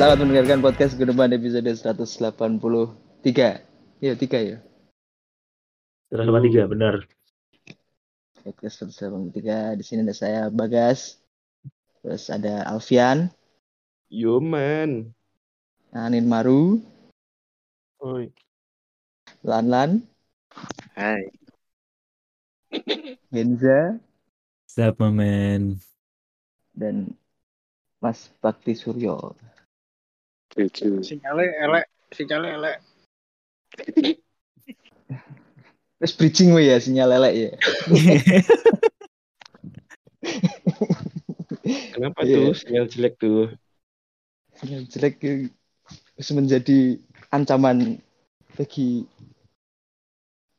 Selamat mendengarkan podcast Gedeban episode 183. Iya, 3 ya. 183 benar. Podcast 183. Di sini ada saya Bagas. Terus ada Alfian, Yo man. Anin Maru, Oi. Lanlan, Hai. Benza, Siapa men? dan Mas Bakti Suryo. Tujuh. Sinyalnya elek, sinyalnya elek. Terus bridging we ya sinyal lelek ya. Kenapa Iya. tuh sinyal jelek tuh? Sinyal jelek itu terus menjadi ancaman bagi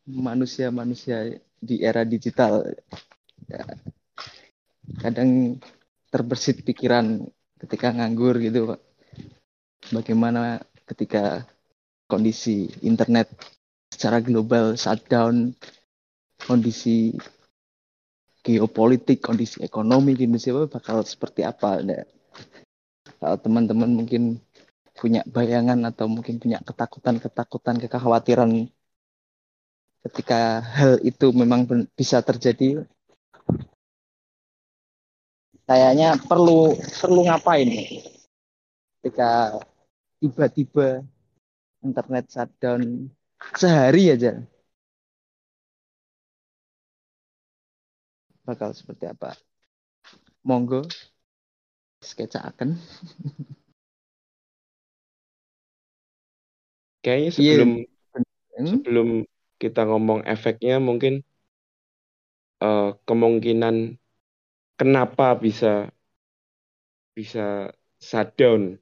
manusia-manusia di era digital. Ya, kadang terbersit pikiran ketika nganggur gitu Pak. Bagaimana ketika kondisi internet secara global shutdown, kondisi geopolitik, kondisi ekonomi di Indonesia bakal seperti apa? Nah, kalau teman-teman mungkin punya bayangan atau mungkin punya ketakutan-ketakutan, kekhawatiran ketika hal itu memang bisa terjadi, kayaknya perlu perlu ngapain ketika tiba-tiba internet shutdown sehari aja bakal seperti apa monggo sketsakan Kayaknya Iya. sebelum Hmm? sebelum kita ngomong efeknya mungkin eh, kemungkinan kenapa bisa bisa shutdown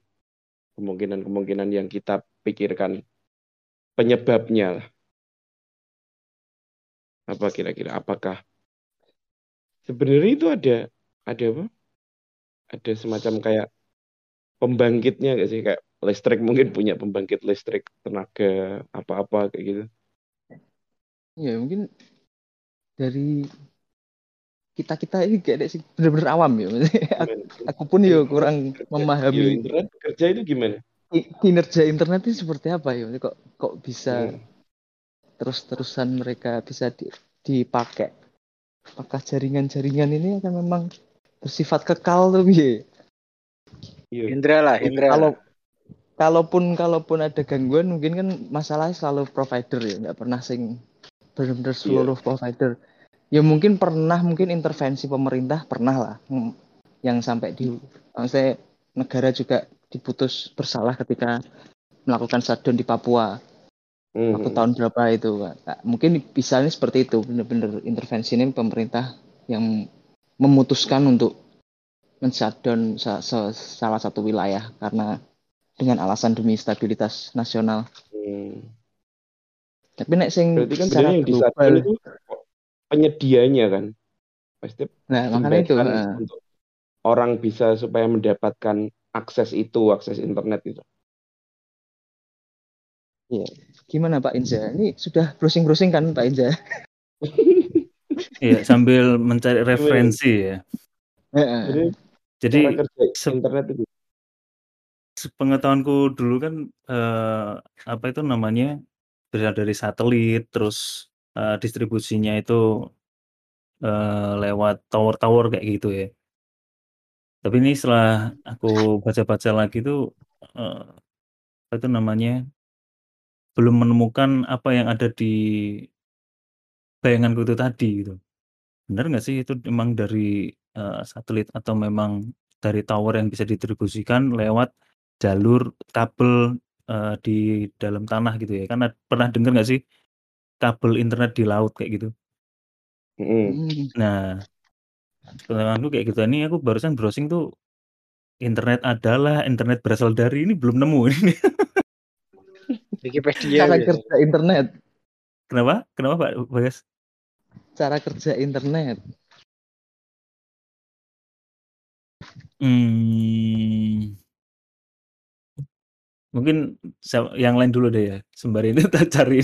kemungkinan-kemungkinan yang kita pikirkan penyebabnya. Apa kira-kira? Apakah sebenarnya itu ada ada apa? Ada semacam kayak pembangkitnya gak sih kayak listrik mungkin punya pembangkit listrik tenaga apa-apa kayak gitu. ya mungkin dari kita kita ini kayak sih bener-bener awam ya aku, aku pun ya kurang Kerja- memahami iya, internet kerja itu gimana? ki- kinerja internet ini seperti apa ya kok kok bisa Hmm. terus-terusan mereka bisa di- dipakai apakah jaringan-jaringan ini akan memang bersifat kekal tuh ya. Indra lah, Indra. kalau kalaupun kalaupun ada gangguan mungkin kan masalahnya selalu provider ya nggak pernah sing benar-benar Iya. seluruh provider ya mungkin pernah mungkin intervensi pemerintah pernah lah Hmm, yang sampai di maksudnya negara juga diputus bersalah ketika melakukan shutdown di Papua Hmm. waktu tahun berapa itu Pak. Nah, mungkin misalnya seperti itu benar-benar intervensi ini pemerintah yang memutuskan untuk men-shutdown sa- sa- salah satu wilayah karena dengan alasan demi stabilitas nasional. Hmm. Tapi nek sing Berarti kan secara global, itu penyedianya kan. Pasti nah makanya itu eh, untuk orang bisa supaya mendapatkan akses itu, akses internet itu. gimana Pak Inza? Ini sudah browsing-browsing kan Pak Inza? Iya, sambil mencari referensi ya. Heeh. Jadi Jadi internet itu. sepengetahuanku dulu kan eh, apa itu namanya berasal dari satelit, terus eh, distribusinya itu eh, lewat tower-tower kayak gitu ya. Tapi ini setelah aku baca-baca lagi tuh eh, apa itu namanya belum menemukan apa yang ada di bayanganku itu tadi gitu. Benar nggak sih itu memang dari eh, satelit atau memang dari tower yang bisa didistribusikan lewat jalur kabel eh, di dalam tanah gitu ya? Karena pernah dengar nggak sih kabel internet di laut kayak gitu? Hmm. Nah, pengalamanku kayak gitu. Ini aku barusan browsing tuh internet adalah internet berasal dari ini belum nemu ini. Wikipedia. Cara ya. kerja internet, Kenapa? Kenapa Pak Bagas? cara kerja internet. Hmm, mungkin yang lain dulu deh ya. Sembari itu tak cari.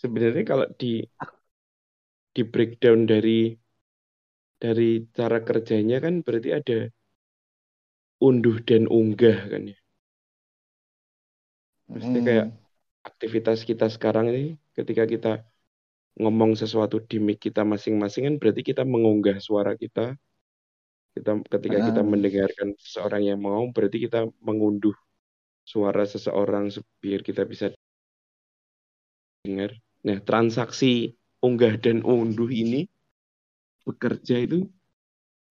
Sebenarnya kalau di di breakdown dari dari cara kerjanya kan berarti ada unduh dan unggah kan ya. Maksudnya kayak Hmm. aktivitas kita sekarang ini ketika kita ngomong sesuatu di mic kita masing-masing kan berarti kita mengunggah suara kita. Kita ketika kita Ah. mendengarkan seseorang yang mau berarti kita mengunduh suara seseorang se- biar kita bisa dengar. Nah, transaksi unggah dan unduh ini bekerja itu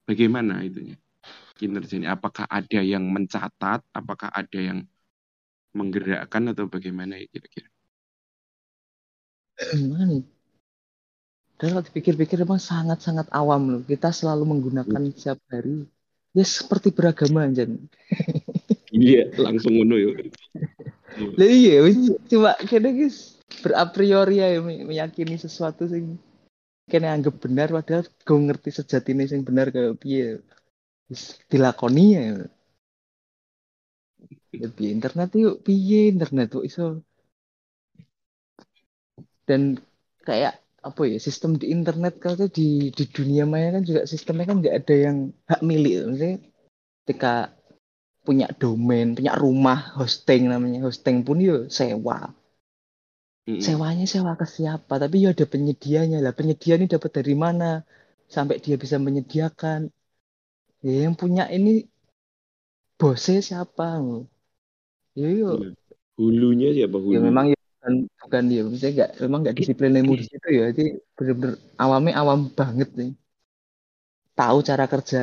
bagaimana itunya? Kinerjanya apakah ada yang mencatat, apakah ada yang menggerakkan atau bagaimana ya kira-kira? Dan kalau dipikir-pikir emang sangat-sangat awam loh. Kita selalu menggunakan setiap hari. Ya seperti beragama aja. Iya, langsung ngono ya. Lah iya, cuma kene guys berapriori ya me- meyakini sesuatu sing kene anggap benar padahal gue ngerti sejatine sing benar kayak piye. Wis dilakoni ya. Ya piye internet yuk piye internet kok iso dan kayak apa ya sistem di internet kalau di di dunia maya kan juga sistemnya kan nggak ada yang hak milik maksudnya ketika punya domain punya rumah hosting namanya hosting pun yo sewa. Mm-mm. sewanya sewa ke siapa? Tapi ya ada penyedianya lah. Penyedia ini dapat dari mana? Sampai dia bisa menyediakan. Ya yang punya ini bosnya siapa? Ya yuk. Iya. Hulunya siapa? Ya hulu? memang ya bukan, bukan ya maksudnya nggak memang nggak disiplin ilmu di situ ya. Jadi bener-bener awamnya awam banget nih. Tahu cara kerja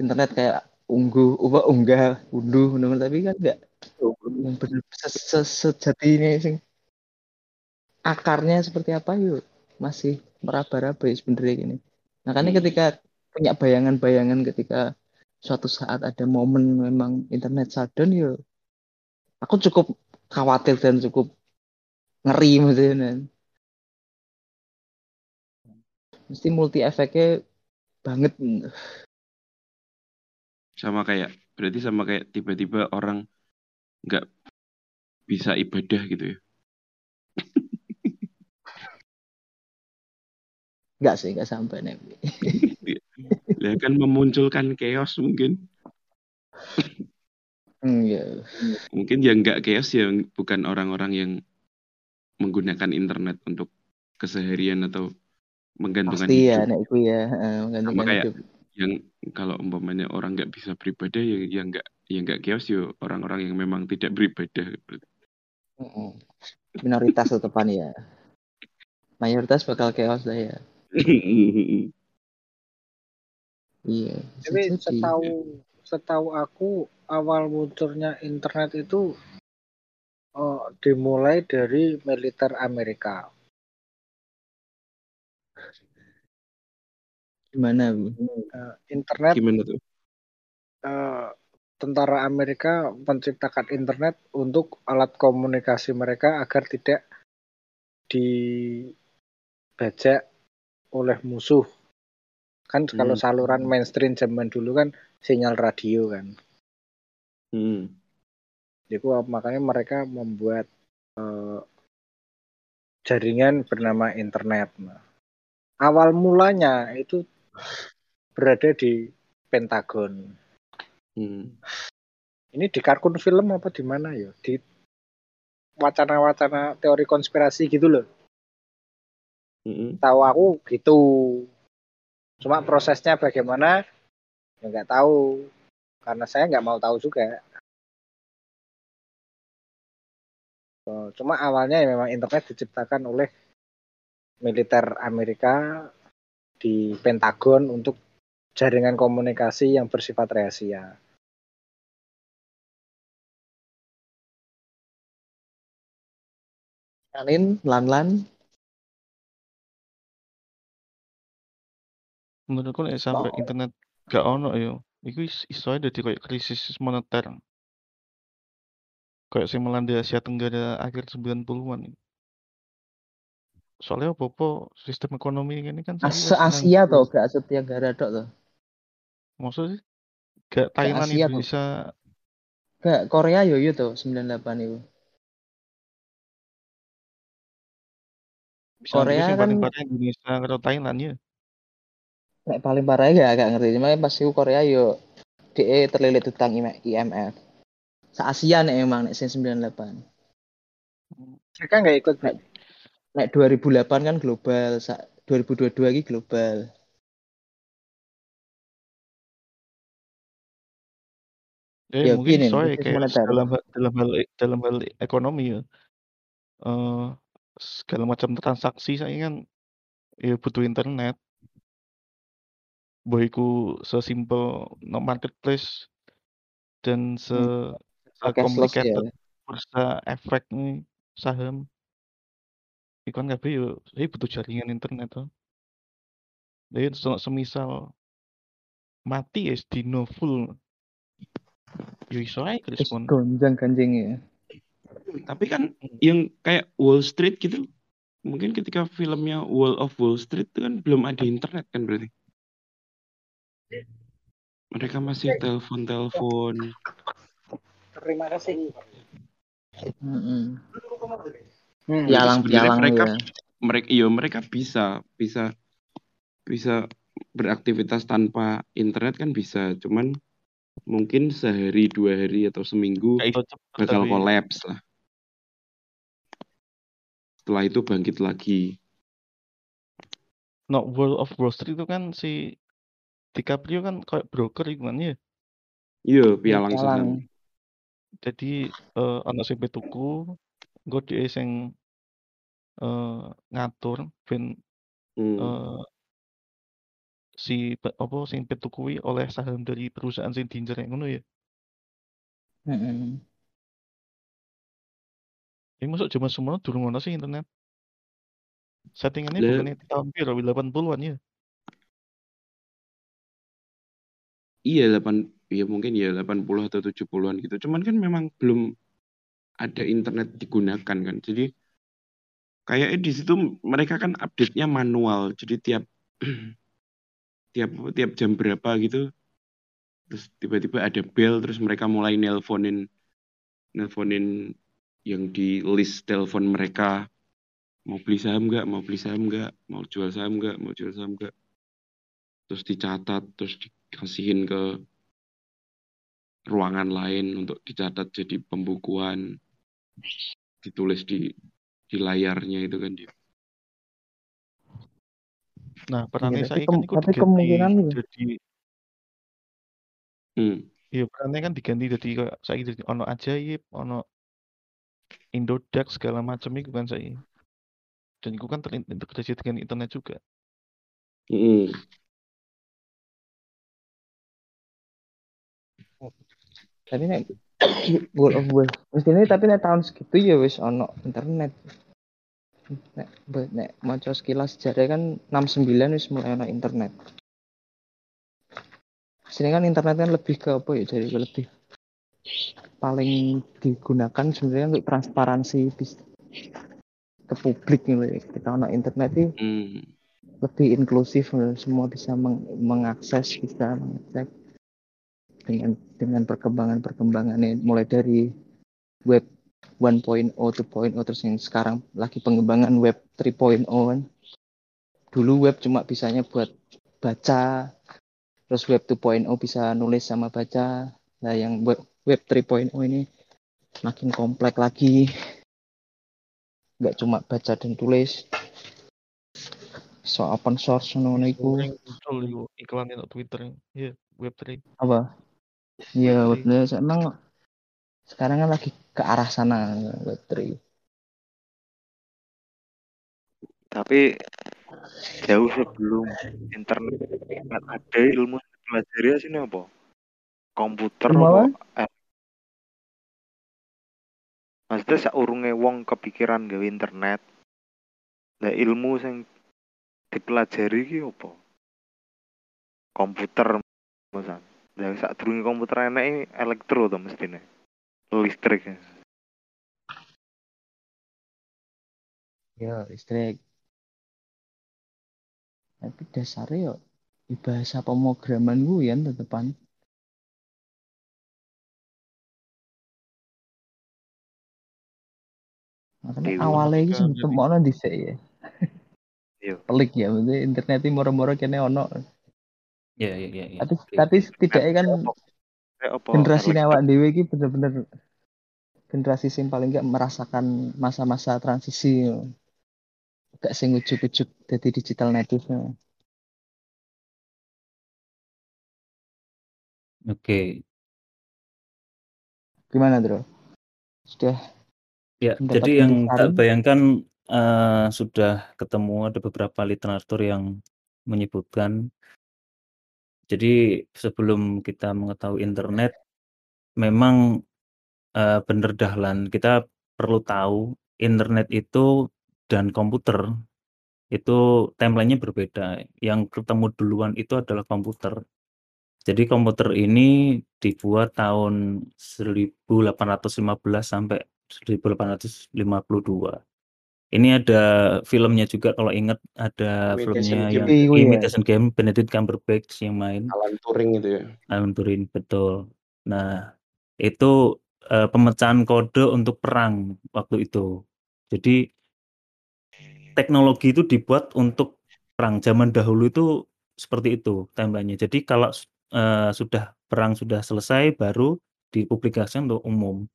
internet kayak ungguh apa unggah unduh bener tapi kan nggak yang bener sejati ini sing akarnya seperti apa yuk masih meraba-raba ya sebenarnya gini. Makanya Hmm. ketika punya bayangan-bayangan ketika suatu saat ada momen memang internet shutdown yuk aku cukup khawatir dan cukup ngeri maksudnya mesti multi efeknya banget Sama kayak berarti sama kayak tiba-tiba orang nggak bisa ibadah gitu ya. nggak sih nggak sampai nih Ya kan memunculkan chaos mungkin. hmm, ya Mungkin yang nggak chaos ya bukan orang-orang yang menggunakan internet untuk keseharian atau menggantungkan pasti ya hidup. nek itu ya. Eh, menggantungkan kayak- hidup. Yang kalau umpamanya orang nggak bisa beribadah ya yang nggak yang nggak chaos ya orang-orang yang memang tidak beribadah. Minoritas tetepan ya. Mayoritas bakal chaos lah ya. Iya Tapi setahu setahu aku awal munculnya internet itu dimulai dari militer Amerika. gimana Bu? Eh, internet Gimana tuh? eh, tentara Amerika menciptakan internet untuk alat komunikasi mereka agar tidak dibajak oleh musuh. Kan kalau Hmm. saluran mainstream zaman dulu kan sinyal radio kan. Hmm. Jadi makanya mereka membuat eh, jaringan bernama internet. Nah, awal mulanya itu berada di Pentagon. Hmm. Ini di kartun film apa di mana ya? Di wacana-wacana teori konspirasi gitu loh. Hmm. Tahu aku gitu. Cuma prosesnya bagaimana? Ya nggak tahu. Karena saya nggak mau tahu juga. Oh, Cuma awalnya ya memang internet diciptakan oleh militer Amerika di Pentagon untuk jaringan komunikasi yang bersifat rahasia. Alin lan-lan Menurutku sampai Oh. internet gak ono yo, iku is- iso ae dadi koyo krisis moneter. Kayak sing melanda Asia Tenggara akhir 90-an. Soalnya apa-apa sistem ekonomi ini kan As Asia toh gak Asia Tenggara tok toh Maksud sih gak Thailand Asia kok. Indonesia gak Korea yo yo toh 98 itu Bisa Korea kan paling parah Indonesia karo Thailand ya. nek paling parah ya agak ngerti. Cuma pas iku Korea yo DE terlilit utang IMF. Sa Asia nek emang nek sen 98. Mereka nggak ikut, Pak. Nek 2008 kan global, sa 2022 lagi global. Eh Ya mungkin gini, soalnya kayak dalam dalam hal dalam hal ekonomi ya. eh segala macam transaksi saya kan ya butuh internet. Boyku sesimpel no marketplace dan se Hmm. Cashless ya. complicated bursa efek nih saham. Ikon kabeh yo saya butuh jaringan internet tuh. Jadi se- semisal mati ya dino full. Yo iso ae respon. gonjang ganjing ya. Tapi kan Hmm. yang kayak Wall Street gitu, mungkin ketika filmnya Wall of Wall Street itu kan belum ada internet kan berarti. Mereka masih telepon-telepon. Terima kasih. Hmm. Pialang sebenarnya pialang mereka ya. mereka iya mereka bisa bisa bisa beraktivitas tanpa internet kan bisa, cuman mungkin sehari dua hari atau seminggu cepet bakal tapi kolaps lah. Setelah itu bangkit lagi. no World of Wall Street itu kan si DiCaprio kan kayak broker itu kan ya. Iya, Ya, pialang saham. Jadi eh ana sing pe tuku, engko sing eh ngatur ben eh si pe- apa sing pe tuku kuwi oleh saham dari perusahaan sing diincer ngono ya. Mm-mm. Ini masuk zaman semono durung ono sih internet. Settingannya Lah, bukannya tahun piro 80-an ya. iya 8 ya mungkin ya 80 atau 70-an gitu. Cuman kan memang belum ada internet digunakan kan. Jadi kayaknya di situ mereka kan update-nya manual. Jadi tiap tiap tiap jam berapa gitu terus tiba-tiba ada bell terus mereka mulai nelponin nelponin yang di list telepon mereka mau beli saham nggak mau beli saham nggak mau jual saham nggak mau jual saham nggak terus dicatat terus dikasihin ke ruangan lain untuk dicatat jadi pembukuan ditulis di di layarnya itu kan dia Nah, Iya, saya kem- kan tapi diganti kemungkinan ya. jadi hmm. iya perannya kan diganti jadi kayak saya jadi ono ajaib, ono Indodax segala macam itu kan saya. Dan itu kan terintegrasi dengan internet juga. Hmm. Tapi nek World of Wall mestinya tapi nek tahun segitu ya wis ono internet. Nek nek maca sekilas sejarah kan 69 wis mulai ono internet. Sini kan internet kan lebih ke apa ya jadi lebih paling digunakan sebenarnya untuk transparansi ke publik gitu ya. Kita ono internet itu Hmm. lebih inklusif semua bisa meng- mengakses bisa mengecek dengan dengan perkembangan-perkembangannya mulai dari web 1.0 2.0 terus yang sekarang lagi pengembangan web 3.0 kan. Dulu web cuma bisanya buat baca terus web 2.0 bisa nulis sama baca. Nah yang web web 3.0 ini makin kompleks lagi. Nggak cuma baca dan tulis. So open source ngono iku. Yang muncul itu iklan itu Twitter. Iya, Web3. apa Iya, Web3. betul. Emang sekarang kan lagi ke arah sana Web3. Tapi jauh sebelum internet ada ilmu yang dipelajari sini apa? Komputer apa? apa? Eh, maksudnya saurunge wong kepikiran gawe internet. Lah ilmu sing dipelajari ki apa? Komputer misal. Lah sak durunge komputer iki elektro to mestine. Listrik. Ya, listrik. Tapi dasarnya ya di bahasa pemrograman gue ya tetepan. Makanya awalnya ini jadi. temokno dhisik ya. Pelik ya maksudnya internet ini moro-moro kene ono Ya ya ya ya. tapi Oke. tapi setidaknya kan Kayak apa? generasi awak dewe iki bener-bener generasi sing paling gak merasakan masa-masa transisi gak sing ujuk-ujuk jadi digital native Oke. gimana bro sudah Ya, jadi yang tak bayangkan eh, sudah ketemu ada beberapa literatur yang menyebutkan. Jadi sebelum kita mengetahui internet, memang eh, bener dahlan kita perlu tahu internet itu dan komputer itu timelinenya berbeda. Yang ketemu duluan itu adalah komputer. Jadi komputer ini dibuat tahun 1815 sampai 1852. Ini ada filmnya juga kalau ingat ada Imitation filmnya Game. yang Iya, iya. Imitation Game Benedict Cumberbatch yang main. Alan Turing itu ya. Alan Turing betul. Nah, itu eh, pemecahan kode untuk perang waktu itu. Jadi teknologi itu dibuat untuk perang. Zaman dahulu itu seperti itu timelinenya. Jadi kalau eh, sudah perang sudah selesai baru dipublikasikan untuk umum.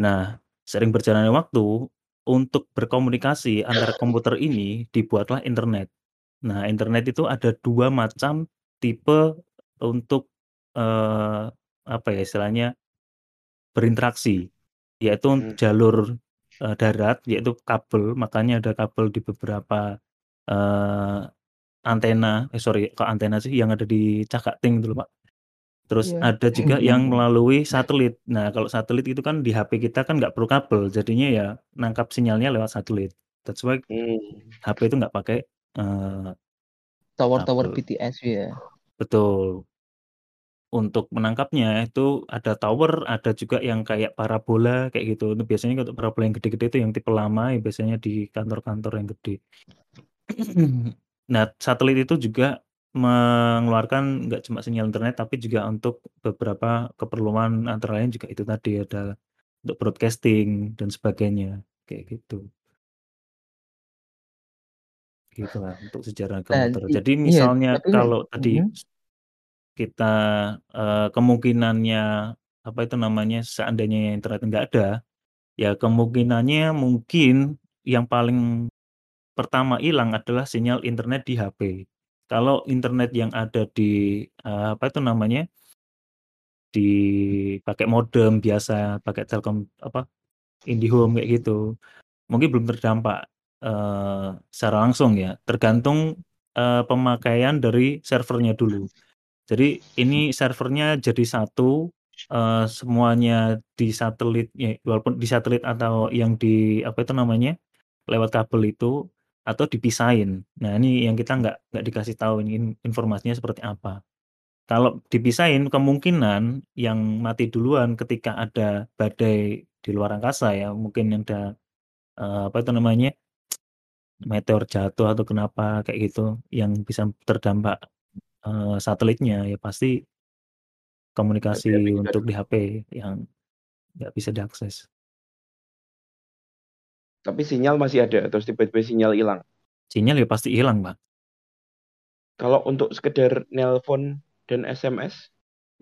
Nah, sering berjalannya waktu untuk berkomunikasi antara komputer ini dibuatlah internet. Nah, internet itu ada dua macam tipe untuk eh, apa ya istilahnya berinteraksi, yaitu Hmm. jalur eh, darat, yaitu kabel. Makanya ada kabel di beberapa eh, antena. Eh sorry, kok antena sih yang ada di Cakating itu loh, Pak. Terus Iya. ada juga yang melalui satelit. Nah, kalau satelit itu kan di HP kita kan nggak perlu kabel, jadinya ya nangkap sinyalnya lewat satelit. That's why Hmm. HP itu nggak pakai eh, tower-tower kabel. BTS ya Betul. Untuk menangkapnya itu ada tower, ada juga yang kayak parabola kayak gitu. Itu biasanya untuk parabola yang gede-gede itu yang tipe lama ya biasanya di kantor-kantor yang gede. Nah, satelit itu juga mengeluarkan nggak cuma sinyal internet tapi juga untuk beberapa keperluan antara lain juga itu tadi ada untuk broadcasting dan sebagainya kayak gitu. Gitulah untuk sejarah Nah, komputer. i- Jadi iya, misalnya tapi kalau tadi Mhm. kita eh, kemungkinannya apa itu namanya seandainya internet nggak ada, ya kemungkinannya mungkin yang paling pertama hilang adalah sinyal internet di HP. Kalau internet yang ada di eh, apa itu namanya dipakai modem biasa, pakai Telkom apa IndiHome kayak gitu, mungkin belum terdampak eh, secara langsung ya. Tergantung eh, pemakaian dari servernya dulu. Jadi ini servernya jadi satu, eh, semuanya di satelit, ya, walaupun di satelit atau yang di apa itu namanya lewat kabel itu atau dipisahin. Nah ini yang kita nggak nggak dikasih tahu ini in- informasinya seperti apa. Kalau dipisahin kemungkinan yang mati duluan ketika ada badai di luar angkasa ya mungkin ada eh, apa itu namanya meteor jatuh atau kenapa kayak gitu yang bisa terdampak eh, satelitnya ya pasti komunikasi untuk di HP yang nggak bisa diakses. Tapi sinyal masih ada, terus tiba-tiba sinyal hilang. Sinyal ya pasti hilang, Pak. Kalau untuk sekedar nelpon dan SMS,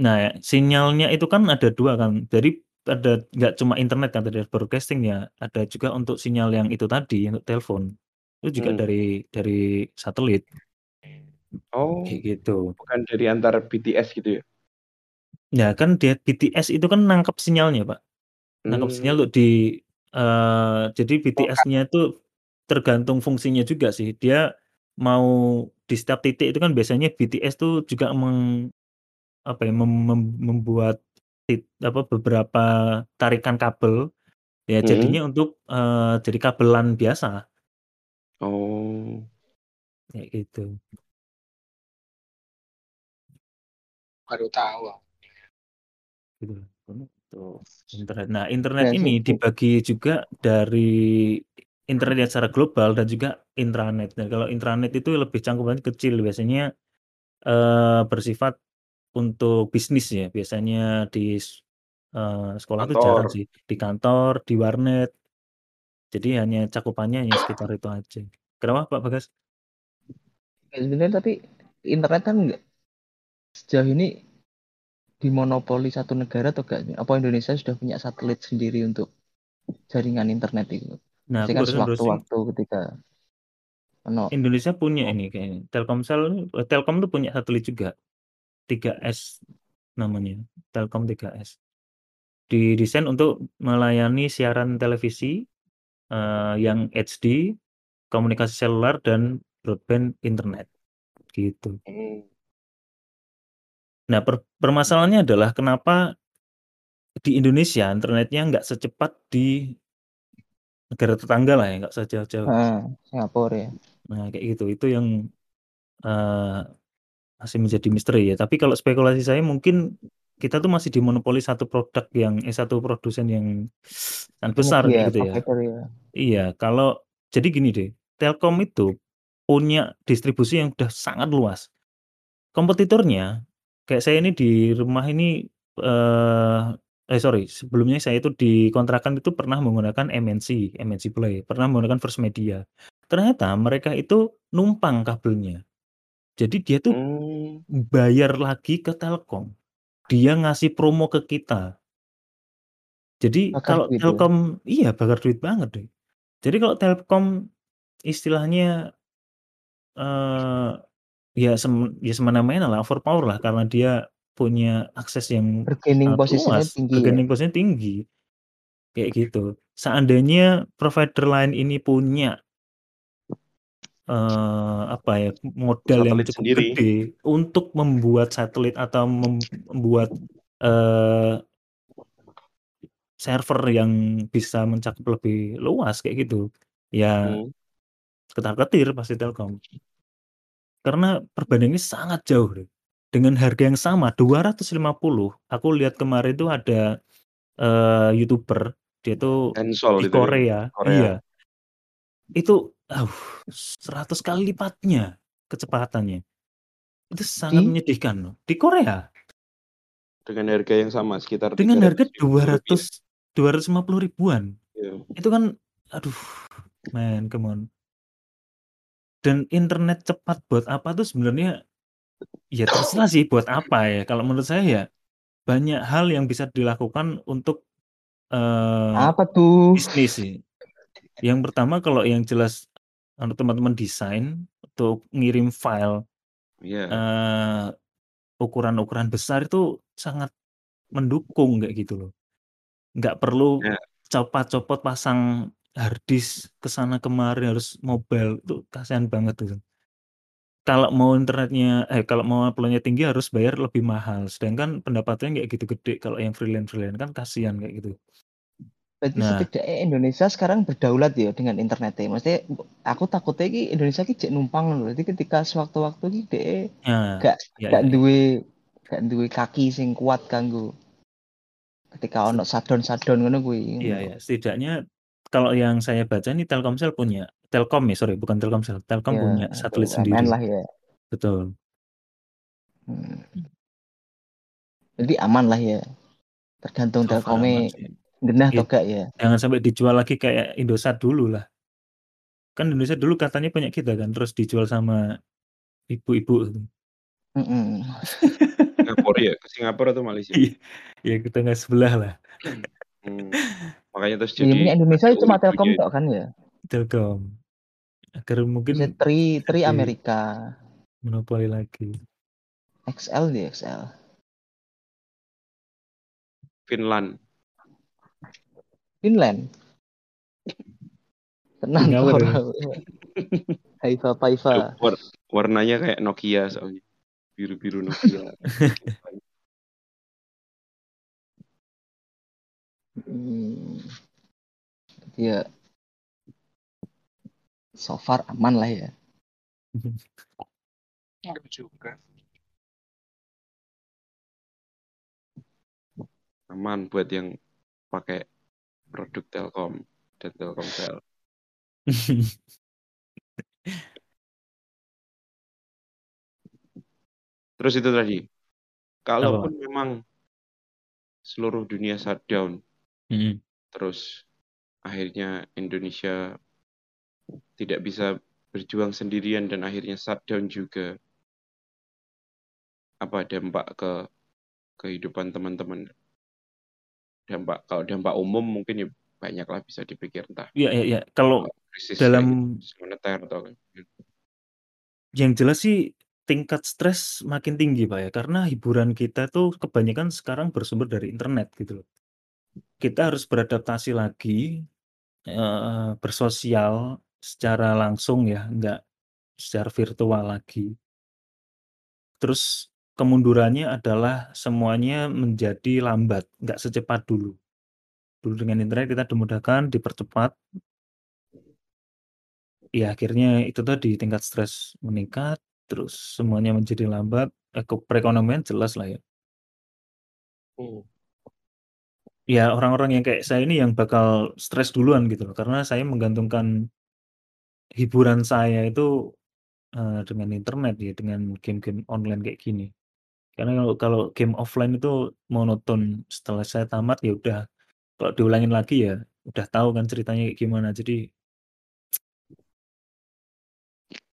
Nah, ya, sinyalnya itu kan ada dua kan. Jadi ada nggak cuma internet kan ada broadcasting ya, ada juga untuk sinyal yang itu tadi untuk telepon. Itu juga Hmm. dari dari satelit oh kayak gitu. bukan dari antar BTS gitu ya? Ya kan dia BTS itu kan nangkap sinyalnya, Pak. Nangkap Hmm. sinyal untuk di eh, jadi BTS-nya itu tergantung fungsinya juga sih. Dia mau di setiap titik itu kan biasanya BTS tuh juga meng apa ya, mem mem membuat tit apa, beberapa tarikan kabel, ya Mhm. jadinya untuk, eee, jadi kabelan biasa. Oh. Kayak gitu. Baru tahu. Gitu. Untuk internet. Nah, internet Ya, ini dibagi juga dari internet yang secara global dan juga intranet. Nah, kalau intranet itu lebih cangkupannya kecil, biasanya, eee, bersifat untuk bisnis ya, biasanya di s eee, sekolah tuh jarang Kantor. sih, di kantor, di warnet. Jadi hanya cakupannya hanya sekitar itu aja. Kenapa Pak Bagas? Ya, sebenarnya tapi internet kan enggak sejauh ini dimonopoli satu negara atau enggak? Apa Indonesia sudah punya satelit sendiri untuk jaringan internet itu? Nah, kan sewaktu-waktu ketika ono Indonesia punya ini kayaknya. Telkomsel eh, Telkom tuh punya satelit juga. 3S namanya. Telkom 3S. Didesain untuk melayani siaran televisi eh, yang HD, komunikasi seluler dan broadband internet gitu. Hmm. Nah, per- permasalahannya adalah kenapa di Indonesia internetnya nggak secepat di negara tetangga lah ya, nggak sejauh-jauh. ah, Singapura ya. Nah, kayak gitu. Itu yang eh, masih menjadi misteri ya. Tapi kalau spekulasi saya mungkin kita tuh masih dimonopoli satu produk yang eh satu produsen yang sangat besar kayak gitu ya. ya. Iya, kalau jadi gini deh, Telkom itu punya distribusi yang udah sangat luas. Kompetitornya, kayak saya ini di rumah ini eh eh sorry, sebelumnya saya itu di kontrakan itu pernah menggunakan MNC, MNC Play, pernah menggunakan First Media. Ternyata mereka itu numpang kabelnya. Jadi dia tuh Hmm. bayar lagi ke Telkom. Dia ngasih promo ke kita. Jadi Bakar kalau duit ya. Telkom iya bakar duit banget deh. Jadi kalau Telkom istilahnya eh ya sem ya semena-mena lah, overpower lah karena dia punya akses yang Bargaining sangat posisinya luas, tinggi ya. bargaining posisinya tinggi. Kayak gitu. Seandainya provider lain ini punya eh apa ya, modal yang Satelit cukup sendiri. gede untuk membuat satelit atau mem membuat eh server yang bisa mencakup lebih luas kayak gitu. Ya Hmm. ketar-ketir pasti Telkom. Karena perbandingannya sangat jauh deh. Dengan harga yang sama 250, aku lihat kemarin itu ada eh YouTuber, dia tuh Ensol di itu ya, Korea. Korea. Iya. Itu uh, 100 kali lipatnya kecepatannya. Itu sangat Di menyedihkan loh. Di Korea Dengan harga yang sama sekitar dengan harga 300 ribu rupiah. 200 250 ribuan. Iya. Itu kan aduh, man, come on. Dan internet cepat buat apa tuh sebenarnya ya terserah sih buat apa ya. Kalau menurut saya ya banyak hal yang bisa dilakukan untuk eh apa tuh? bisnis sih. Yang pertama kalau yang jelas anu teman-teman desain untuk ngirim file Iya. eh ukuran-ukuran besar itu sangat mendukung kayak gitu loh. Nggak perlu Ya. copot-copot pasang hard disk ke sana kemari harus mobile, itu kasihan banget itu. Kalau mau internetnya eh kalau mau upload-nya tinggi harus bayar lebih mahal, sedangkan pendapatannya nggak gitu gede kalau yang freelance-freelance kan kasihan kayak gitu. Berarti Nah. setidaknya Indonesia sekarang berdaulat ya dengan internetnya. Maksudnya aku takutnya ki Indonesia ki cek numpang loh. Jadi ketika sewaktu-waktu ki dhek Nah, gak ya gak ya ya. duwe gak duwe kaki sing kuat kanggo ketika ono shutdown-shutdown ngono kuwi. Iya ya, setidaknya kalau yang saya baca nih Telkomsel punya Telkom ya, sorry bukan Telkomsel, Telkom Ya, punya satelit sendiri. lah ya. Betul. Hmm. Jadi aman lah ya. Tergantung So Telkomnya genah Iya. atau gak ya. Jangan sampai dijual lagi kayak Indosat dulu lah. Kan Indonesia dulu katanya punya kita kan, terus dijual sama ibu-ibu. Mm-mm. Singapura ya, ke Singapura atau Malaysia? Iya, ya kita nggak sebelah lah. Hmm. Makanya terus Yang jadi Indonesia ada cuma Telkom itu. tok kan ya. Telkom. Agar Bisa mungkin tri tri jadi Amerika. monopoli lagi. XL di XL. Finland. Finland. Tenang Singapura ya. Haifa Paifa. War- warnanya kayak Nokia soalnya. Biru-biru Nokia. Hmm. Ya so far aman lah ya. Enggak juga. Aman buat yang pakai produk Telkom dan Telkomsel. Terus itu tadi, kalaupun memang seluruh dunia shutdown, Mm-mm. terus akhirnya Indonesia tidak bisa berjuang sendirian dan akhirnya shutdown juga apa dampak ke kehidupan teman-teman dampak kalau dampak umum mungkin ya banyak lah bisa dipikir entah Iya, iya, iya. Kalau krisis dalam moneter atau yang jelas sih tingkat stres makin tinggi, Pak, ya. Karena hiburan kita tuh kebanyakan sekarang bersumber dari internet gitu loh. Kita harus beradaptasi lagi, eee, bersosial secara langsung ya, nggak secara virtual lagi. Terus kemundurannya adalah semuanya menjadi lambat, nggak secepat dulu. Dulu dengan internet kita dimudahkan, dipercepat. Ya akhirnya itu tadi tingkat stres meningkat, terus semuanya menjadi lambat, eko perekonomian jelas lah ya. Oh. Ya orang-orang yang kayak saya ini yang bakal stres duluan gitu loh, karena saya menggantungkan hiburan saya itu, eee, dengan internet ya, dengan game-game online kayak gini. Karena kalau kalau game offline itu monoton, setelah saya tamat ya udah, kalau diulangin lagi ya udah tahu kan ceritanya kayak gimana, jadi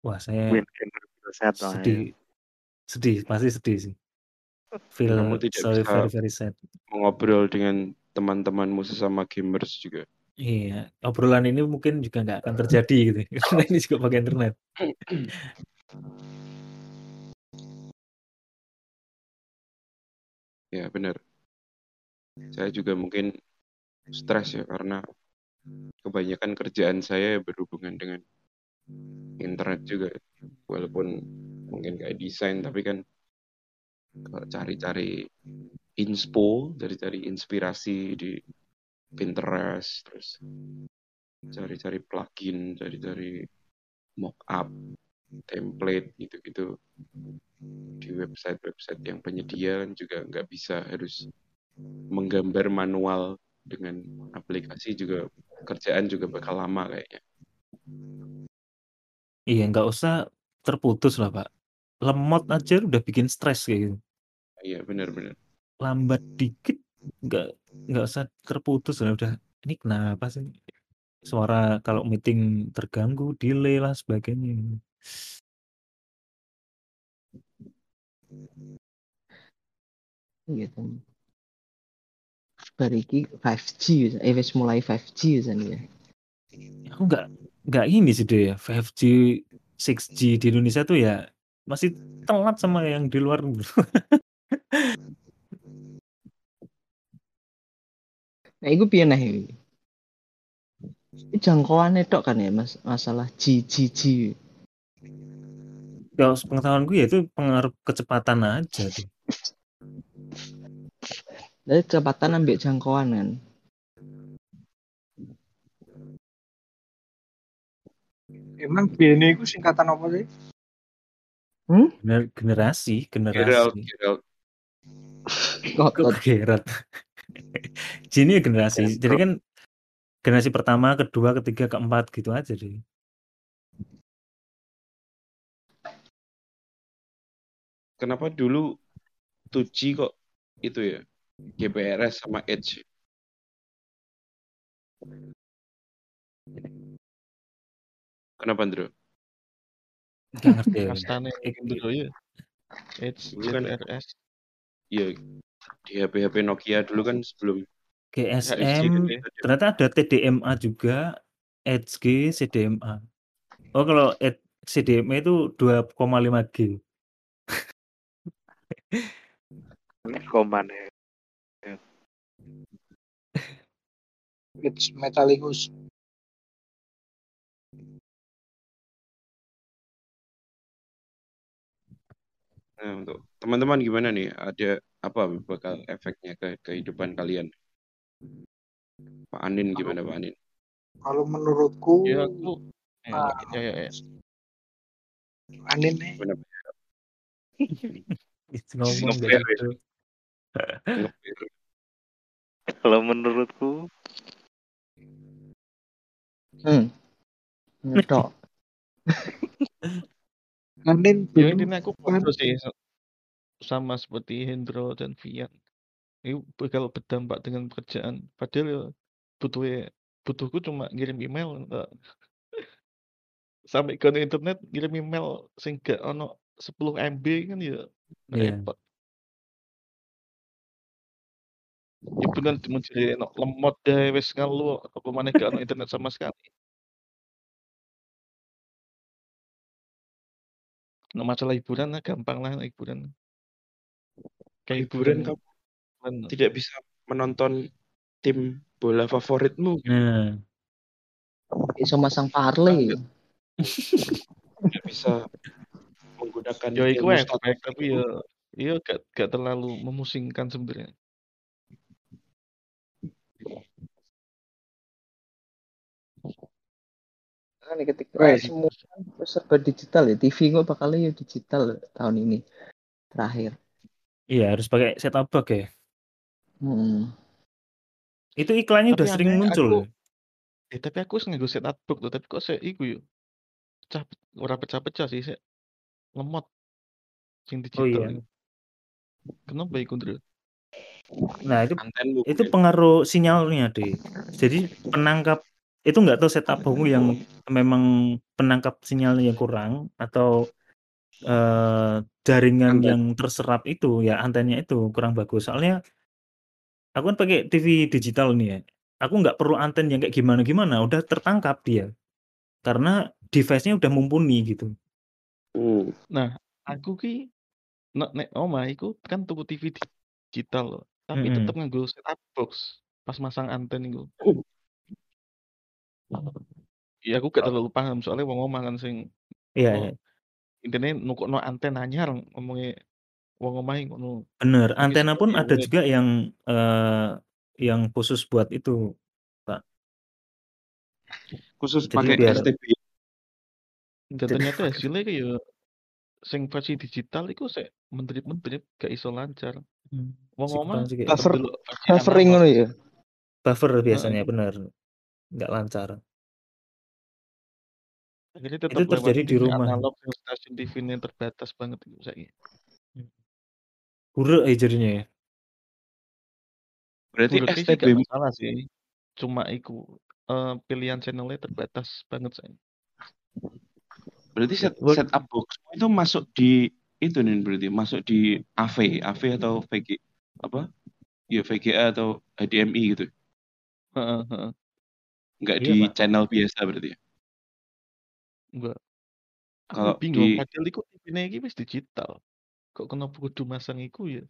wah saya lah ya. sedih sedih, pasti sedih sih. Feel Kamu tidak so bisa very very sad. mengobrol dengan teman-temanmu sesama gamers juga. Iya, obrolan ini mungkin juga nggak akan terjadi gitu, karena ini juga pakai internet. Ya benar. Saya juga mungkin stres ya karena kebanyakan kerjaan saya berhubungan dengan internet juga. Walaupun mungkin kayak desain tapi kan kalau cari-cari inspo, cari-cari inspirasi di Pinterest, terus cari-cari plugin, cari-cari mockup, template gitu-gitu di website-website yang penyedia juga nggak bisa harus menggambar manual dengan aplikasi juga kerjaan juga bakal lama kayaknya. Iya, nggak usah terputus lah, Pak. Lemot aja udah bikin stres kayak gitu. Iya benar-benar. Lambat dikit nggak nggak usah terputus lah udah, "Ini kenapa sih?" Suara kalau meeting terganggu, delay lah sebagainya. Gitu. Iki 5G wis eh wis mulai 5G wisan ya. Aku nggak nggak ini sih deh ya, 5G, 6G di Indonesia tuh ya masih telat sama yang di luar. Nah iku piye nah iki? Ini jangkauannya tok kan ya mas masalah G G G. Kalau sepengetahuanku ya itu pengaruh kecepatan aja tuh. Dari kecepatan ambil jangkauan kan. Emang BNI itu singkatan apa sih? Gener generasi generasi. Geralt. Kok Kok Gini ya generasi. Jadi kan generasi pertama, kedua, ketiga, keempat gitu aja deh. Kenapa dulu 2G kok itu ya GPRS sama Edge? Kenapa Andrew? Nggak ngerti ya. Kastane dulu ya. Edge, Dulu kan- GPRS. Iya di HP-HP Nokia dulu kan sebelum GSM, gitu ya. ternyata ada TDMA juga, Edge CDMA. Oh kalau CDMA itu 2,5 G. Koman ya. It's Metallicus. Nah, untuk teman-teman gimana nih? Ada apa bakal efeknya ke kehidupan kalian? Pak Anin gimana Pak Anin? Kalau menurutku Ya aku ya, Ah. ya, ya, ya. Anin nih ngomong gitu. Kalau menurutku Hmm. Ngetok. Anin Ya belum intinya aku fokus sih sa- sama seperti Hendro dan Vian. Itu bakal berdampak dengan pekerjaan. Padahal ya butuh butuhku cuma ngirim email enggak sampai kono internet ngirim email sing gak ono 10 MB kan ya Iya. repot. Ya bener jare ono lemot dae wis ngeluh, apa maneh gak ono internet sama sekali. Nek masalah hiburan mah gampang lah hiburan. Kayak Hiburan hiburan kamu tidak bisa menonton tim bola favoritmu. Nah. Iso masang parlay. Nggak bisa menggunakan Ya iku statistik. tapi ya iya gak gak terlalu memusingkan sebenarnya. Kan ketika Wes. semua kan serba digital ya. TV gue bakalnya ya digital tahun ini terakhir. Iya, harus pakai set up box ya. Hmm. Itu iklannya udah Tapi sering aneh muncul. aku eh tapi aku nganggo setup box tuh, tapi kok sik iku yo. Pecah ora pecah-pecah sih sik lemot sing Oh digital iya. iku. Kenapa iku, Ndro? Nah, itu Antenmu itu mungkin. pengaruh sinyalnya, deh. Jadi penangkap itu nggak tahu setup box yang memang penangkap sinyalnya yang kurang atau eh, jaringan Anten. yang terserap itu ya antennya itu kurang bagus. Soalnya aku kan pakai TV digital nih ya. Aku nggak perlu anten yang kayak gimana-gimana, udah tertangkap dia. Karena device-nya udah mumpuni gitu. Hmm. Nah, aku ki nek nek omah iku kan tuku TV digital loh, tapi Mm-mm. tetep nganggo setup box pas masang anten iku. Oh. Ya aku gak terlalu paham soalnya wong omah kan sing Iya, oh, iya. intine nukokno anten anyar ngomongnya wong omah iku ngono. Bener, Iki antena pun seperti ada juga yang eh, yang khusus buat itu, Pak. Khusus Jadi pakai biar STB. Dan jadi ternyata hasilnya kayak sing versi digital iku sik mentrip-mentrip gak iso lancar. Hmm, Wong omah sih tetep Buffer delok versi buffering analog. ngono ya. buffer Heeh. biasanya bener, nggak lancar. Akhirnya Itu tetep lewat terjadi di TV rumah. analog yang stasiun TV ini terbatas banget iku saiki. Hmm. Buruk ya jadinya ya. Berarti sih STB gak masalah sih. Cuma iku eh, pilihan channelnya terbatas banget saya. berarti set Word- setup box itu masuk di itu nih berarti masuk di AV, AV atau VG apa? Ya VGA atau HDMI gitu. Heeh, heeh. Enggak Iya, di Pak. channel biasa berarti. ya? Enggak. Aku Kalau bingung, di padahal iku TV-ne iki wis digital. Kok kenapa kudu masang iku ya?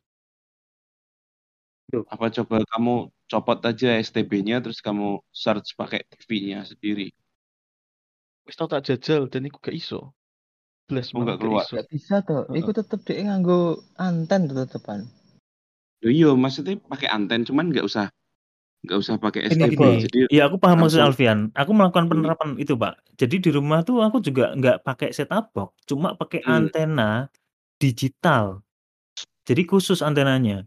Duh, apa coba kamu copot aja STB-nya terus kamu search pakai TV-nya sendiri. Wis tau tak jajal dan iku gak iso. Oh, malah nggak gak keluar. Gak bisa tuh. Heeh. Iku tetep dia nganggo anten tetepan. Loh iya, maksudnya pakai anten cuman nggak usah nggak usah pakai Gini STB. gini, Jadi ya aku paham maksud Alfian. Aku melakukan hmm, penerapan itu, Pak. Jadi di rumah tuh aku juga nggak pakai setup box, cuma pakai hmm, antena digital. Jadi khusus antenanya.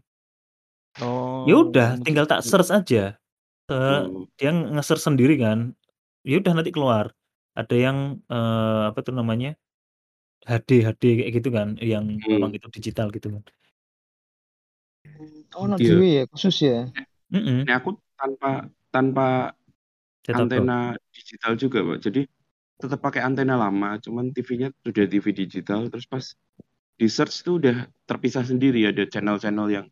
Ya Oh, udah, tinggal tak menjadi search aja. Eh, oh, dia nge-search sendiri kan. Ya udah nanti keluar. Ada yang eh, apa tuh namanya? HD HD kayak gitu kan, yang memang hmm, itu digital gitu kan. Oh, no iya. ya, khusus ya. Mm-mm, Ini aku tanpa tanpa antena digital juga, Pak. Jadi tetap pakai antena lama, cuman TV-nya sudah TV digital. Terus pas di search itu udah terpisah sendiri, ada channel-channel yang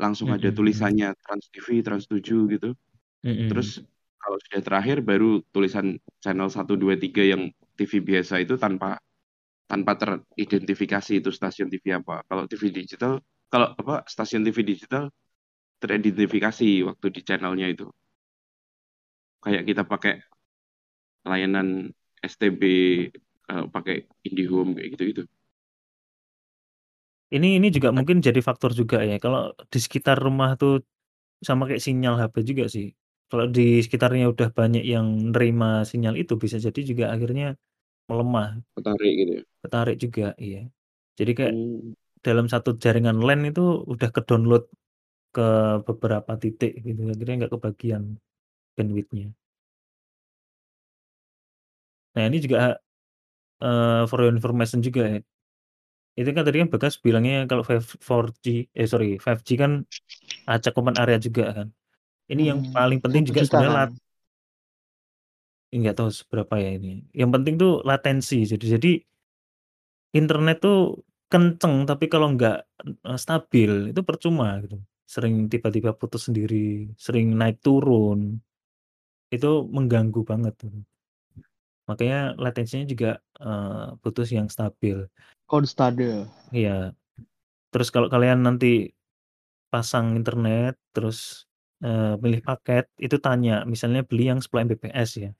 langsung ada tulisannya Trans TV, Trans 7 gitu. Terus kalau sudah terakhir baru tulisan channel 1 2 3 yang TV biasa itu tanpa tanpa teridentifikasi itu stasiun TV apa. Kalau TV digital, kalau apa stasiun TV digital teridentifikasi waktu di channelnya itu. Kayak kita pakai layanan STB eh, pakai IndiHome kayak gitu-gitu. Ini ini juga mungkin jadi faktor juga ya. Kalau di sekitar rumah tuh sama kayak sinyal HP juga sih. Kalau di sekitarnya udah banyak yang nerima sinyal itu bisa jadi juga akhirnya melemah, Ketarik gitu ya. ketarik juga, iya. Jadi kayak Hmm. dalam satu jaringan LAN itu udah ke-download ke beberapa titik gitu, akhirnya nggak kebagian bandwidth-nya. Nah ini juga eh, for your information juga ya. Itu kan tadi kan Bagas bilangnya kalau 5 4G, eh sorry 5G kan acak cakupan area juga kan. Ini yang Hmm, paling penting juga juta sebenarnya kan. lat nggak tahu seberapa ya ini. Yang penting tuh latensi. Jadi jadi internet tuh kenceng tapi kalau nggak eh, stabil itu percuma gitu. Sering tiba-tiba putus sendiri, sering naik turun. Itu mengganggu banget tuh. Makanya latensinya juga eh, putus yang stabil. Konstade. Iya. Terus kalau kalian nanti pasang internet, terus eh, milih paket, itu tanya, misalnya beli yang 10 Mbps ya.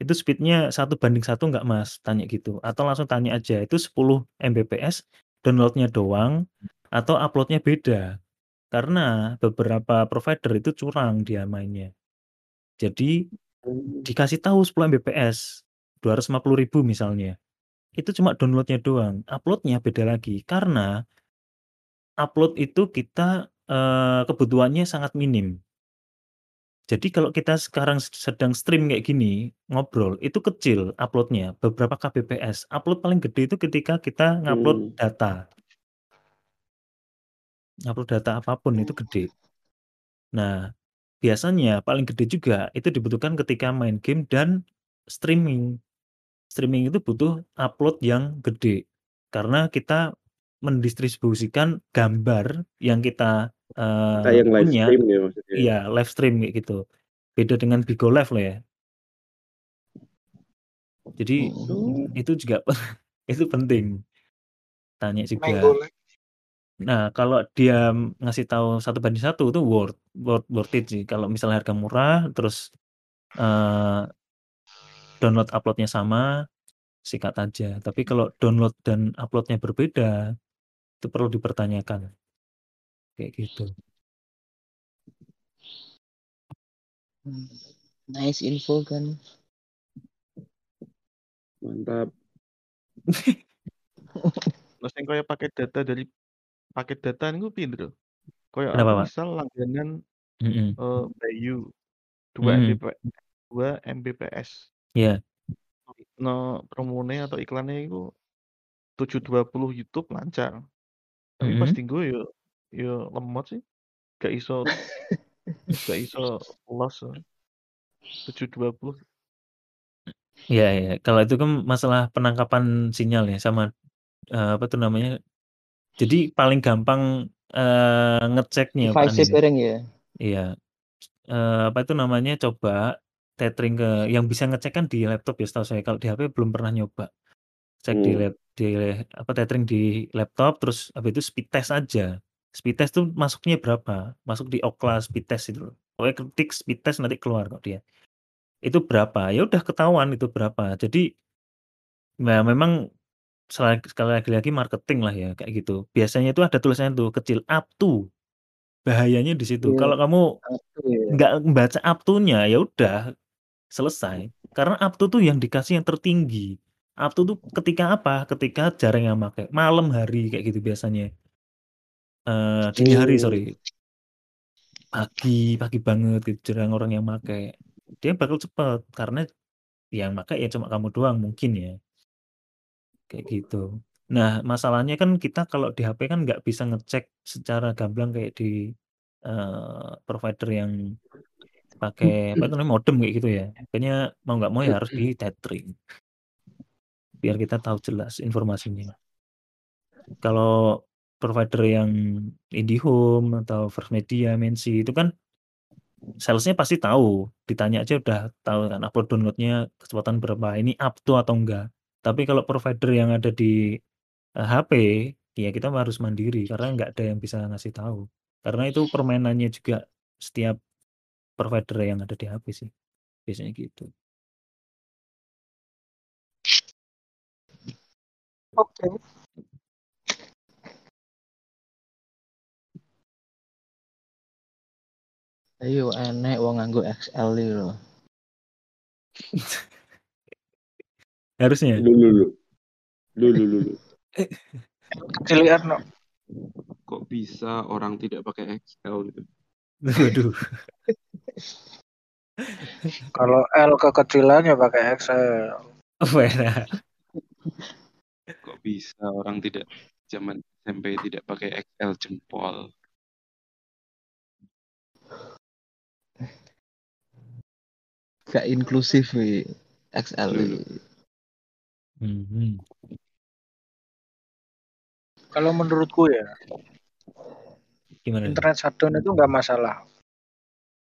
Itu speednya satu banding satu nggak Mas? Tanya gitu. Atau langsung tanya aja, itu 10 Mbps downloadnya doang atau uploadnya beda? Karena beberapa provider itu curang dia mainnya. Jadi dikasih tahu 10 Mbps, 250.000 misalnya. Itu cuma downloadnya doang, uploadnya beda lagi. Karena upload itu kita eh, kebutuhannya sangat minim. Jadi kalau kita sekarang sedang stream kayak gini, ngobrol, itu kecil uploadnya, beberapa kbps. Upload paling gede itu ketika kita ngupload Hmm. data. Upload data apa pun itu gede. Nah, biasanya paling gede juga itu dibutuhkan ketika main game dan streaming. Streaming itu butuh upload yang gede. Karena kita mendistribusikan gambar yang kita Kita eh, yang live punya stream ya maksudnya. Iya, live stream kayak gitu. Beda dengan Bigo Live loh ya. Jadi Hmm. itu juga itu penting. Tanya juga. Mango Live. Nah, kalau dia ngasih tahu satu banding satu itu worth worth worth it sih. Kalau misalnya harga murah, terus eh, download uploadnya sama, sikat aja. Tapi kalau download dan uploadnya berbeda, itu perlu dipertanyakan. Kayak gitu. Hmm. Nice info kan. Mantap. Terus yang kayak paket data dari paket data niku pinter. Kayak Kenapa, aku Pak? misal langganan Mm-mm. eh Bayu 2 Mm-mm. Mbp 2 Mbps. Iya. No promone atau iklannya itu 720 YouTube lancar. Tapi pas tinggu ya ya lemot sih. Gak iso gak iso los. 720. Iya, iya. Kalau itu kan masalah penangkapan sinyal ya sama eh, apa tuh namanya? Jadi paling gampang eh, ngeceknya Pak Device Nin. bareng ya. Iya. Eh, apa itu namanya? Coba tethering ke yang bisa ngecek kan di laptop ya setahu saya. Kalau di HP belum pernah nyoba. Cek di Hmm. lab di apa tethering di laptop terus habis itu speed test aja. Speed test tuh masuknya berapa? Masuk di Ookla speed test itu. Pokoknya ketik speed test nanti keluar kok dia. Itu berapa? Ya udah ketahuan itu berapa. Jadi Nah, memang sela sekali lagi lagi marketing lah ya kayak gitu. Biasanya itu ada tulisannya tuh kecil up to. Bahayanya di situ. Iya, Kalau kamu up to ya. nggak membaca up to-nya ya udah selesai. Karena up to tuh yang dikasih yang tertinggi. Up to tuh ketika apa? Ketika jarang yang pakai. Malam hari kayak gitu biasanya. Eh dini hari sorry. Pagi, pagi banget gitu jarang orang yang pakai. Dia bakal cepet karena yang pakai ya cuma kamu doang mungkin ya. Kayak gitu. Nah, masalahnya kan kita kalau di HP kan nggak bisa ngecek secara gamblang kayak di eh, provider yang pakai apa itu namanya modem kayak gitu ya. Makanya mau nggak mau ya harus di tethering. Biar kita tahu jelas informasinya. Kalau provider yang IndiHome atau First Media, Mensi itu kan salesnya pasti tahu. Ditanya aja udah tahu kan upload downloadnya kecepatan berapa, ini up to atau enggak. Tapi kalau provider yang ada di eh, HP, ya kita harus mandiri karena nggak ada yang bisa ngasih tahu. Karena itu permainannya juga setiap provider yang ada di HP sih. Biasanya gitu. Oke. Ayo enek wong nganggo XL iki lho. Harusnya. Lu lu lu. Lu lu lu. lu. Kecilian no. Kok bisa orang tidak pakai XL gitu? Waduh. Kalau L kekecilan ya pakai XL. Wah, Kok bisa orang tidak zaman SMP tidak pakai XL jempol? Gak inklusif wi. XL. Dulu. Mhm. Kalau menurutku ya, Gimana? internet shutdown itu nggak masalah.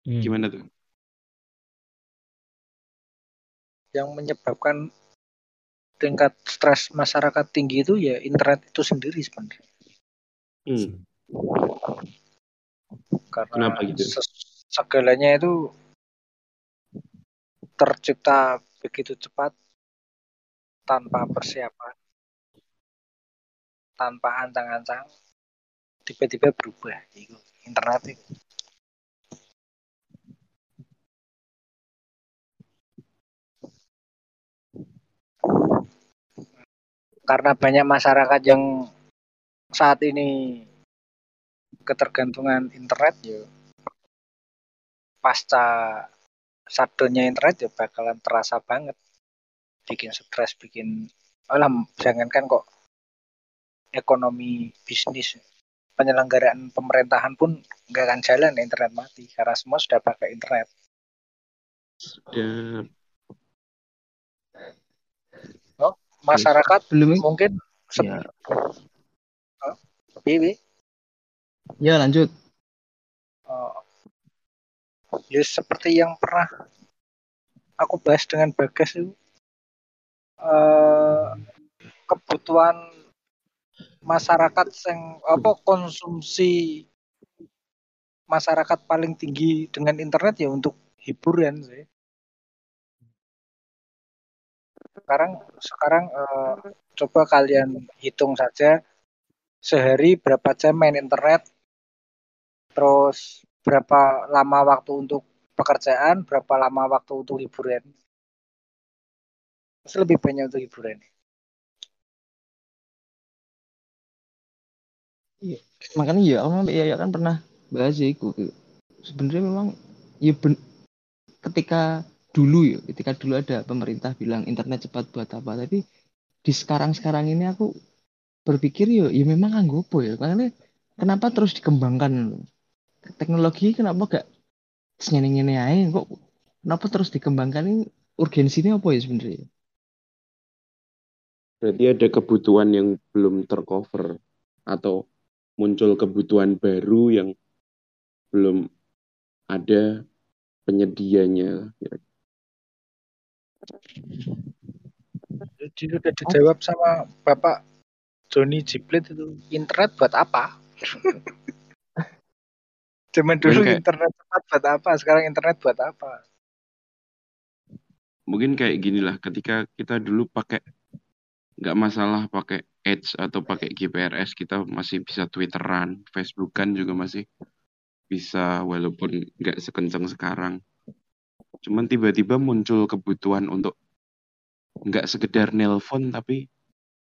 Hmm. Gimana tuh? Yang menyebabkan tingkat stres masyarakat tinggi itu ya internet itu sendiri sebenarnya. Hmm. Karena Kenapa gitu? segalanya itu tercipta begitu cepat tanpa persiapan, tanpa ancang-ancang, tiba-tiba berubah. Itu internet itu. Karena banyak masyarakat yang saat ini ketergantungan internet ya pasca shutdownnya internet ya bakalan terasa banget bikin stres bikin alah jangankan kok ekonomi bisnis penyelenggaraan pemerintahan pun nggak akan jalan internet mati karena semua sudah pakai internet Dan masyarakat Belum mungkin ya. Iya, Wi. Ya lanjut. Eh, ya seperti yang pernah aku bahas dengan Bagas itu eh, kebutuhan masyarakat yang apa konsumsi masyarakat paling tinggi dengan internet ya untuk hiburan sih. Sekarang sekarang eh, coba kalian hitung saja sehari berapa jam main internet, terus berapa lama waktu untuk pekerjaan, berapa lama waktu untuk hiburan. Pasti lebih banyak untuk hiburan. Makanya ya, orang ya, ya kan pernah bahas ya. Sebenarnya memang ya ben, ketika dulu ya, ketika dulu ada pemerintah bilang internet cepat buat apa, tapi di sekarang-sekarang ini aku berpikir ya, ya memang anggopo ya. Makanya kenapa terus dikembangkan teknologi kenapa gak senyeneng aja kok kenapa terus dikembangkan ini urgensinya apa ya sebenarnya? Berarti ada kebutuhan yang belum tercover atau muncul kebutuhan baru yang belum ada penyedianya. Jadi sudah dijawab sama Bapak Joni Jiplit itu internet buat apa? Zaman dulu kayak- internet cepat buat apa? Sekarang internet buat apa? Mungkin kayak gini lah, ketika kita dulu pakai nggak masalah pakai Edge atau pakai GPRS, kita masih bisa Twitteran, Facebookan juga masih bisa walaupun nggak sekencang sekarang. Cuman tiba-tiba muncul kebutuhan untuk nggak sekedar nelpon tapi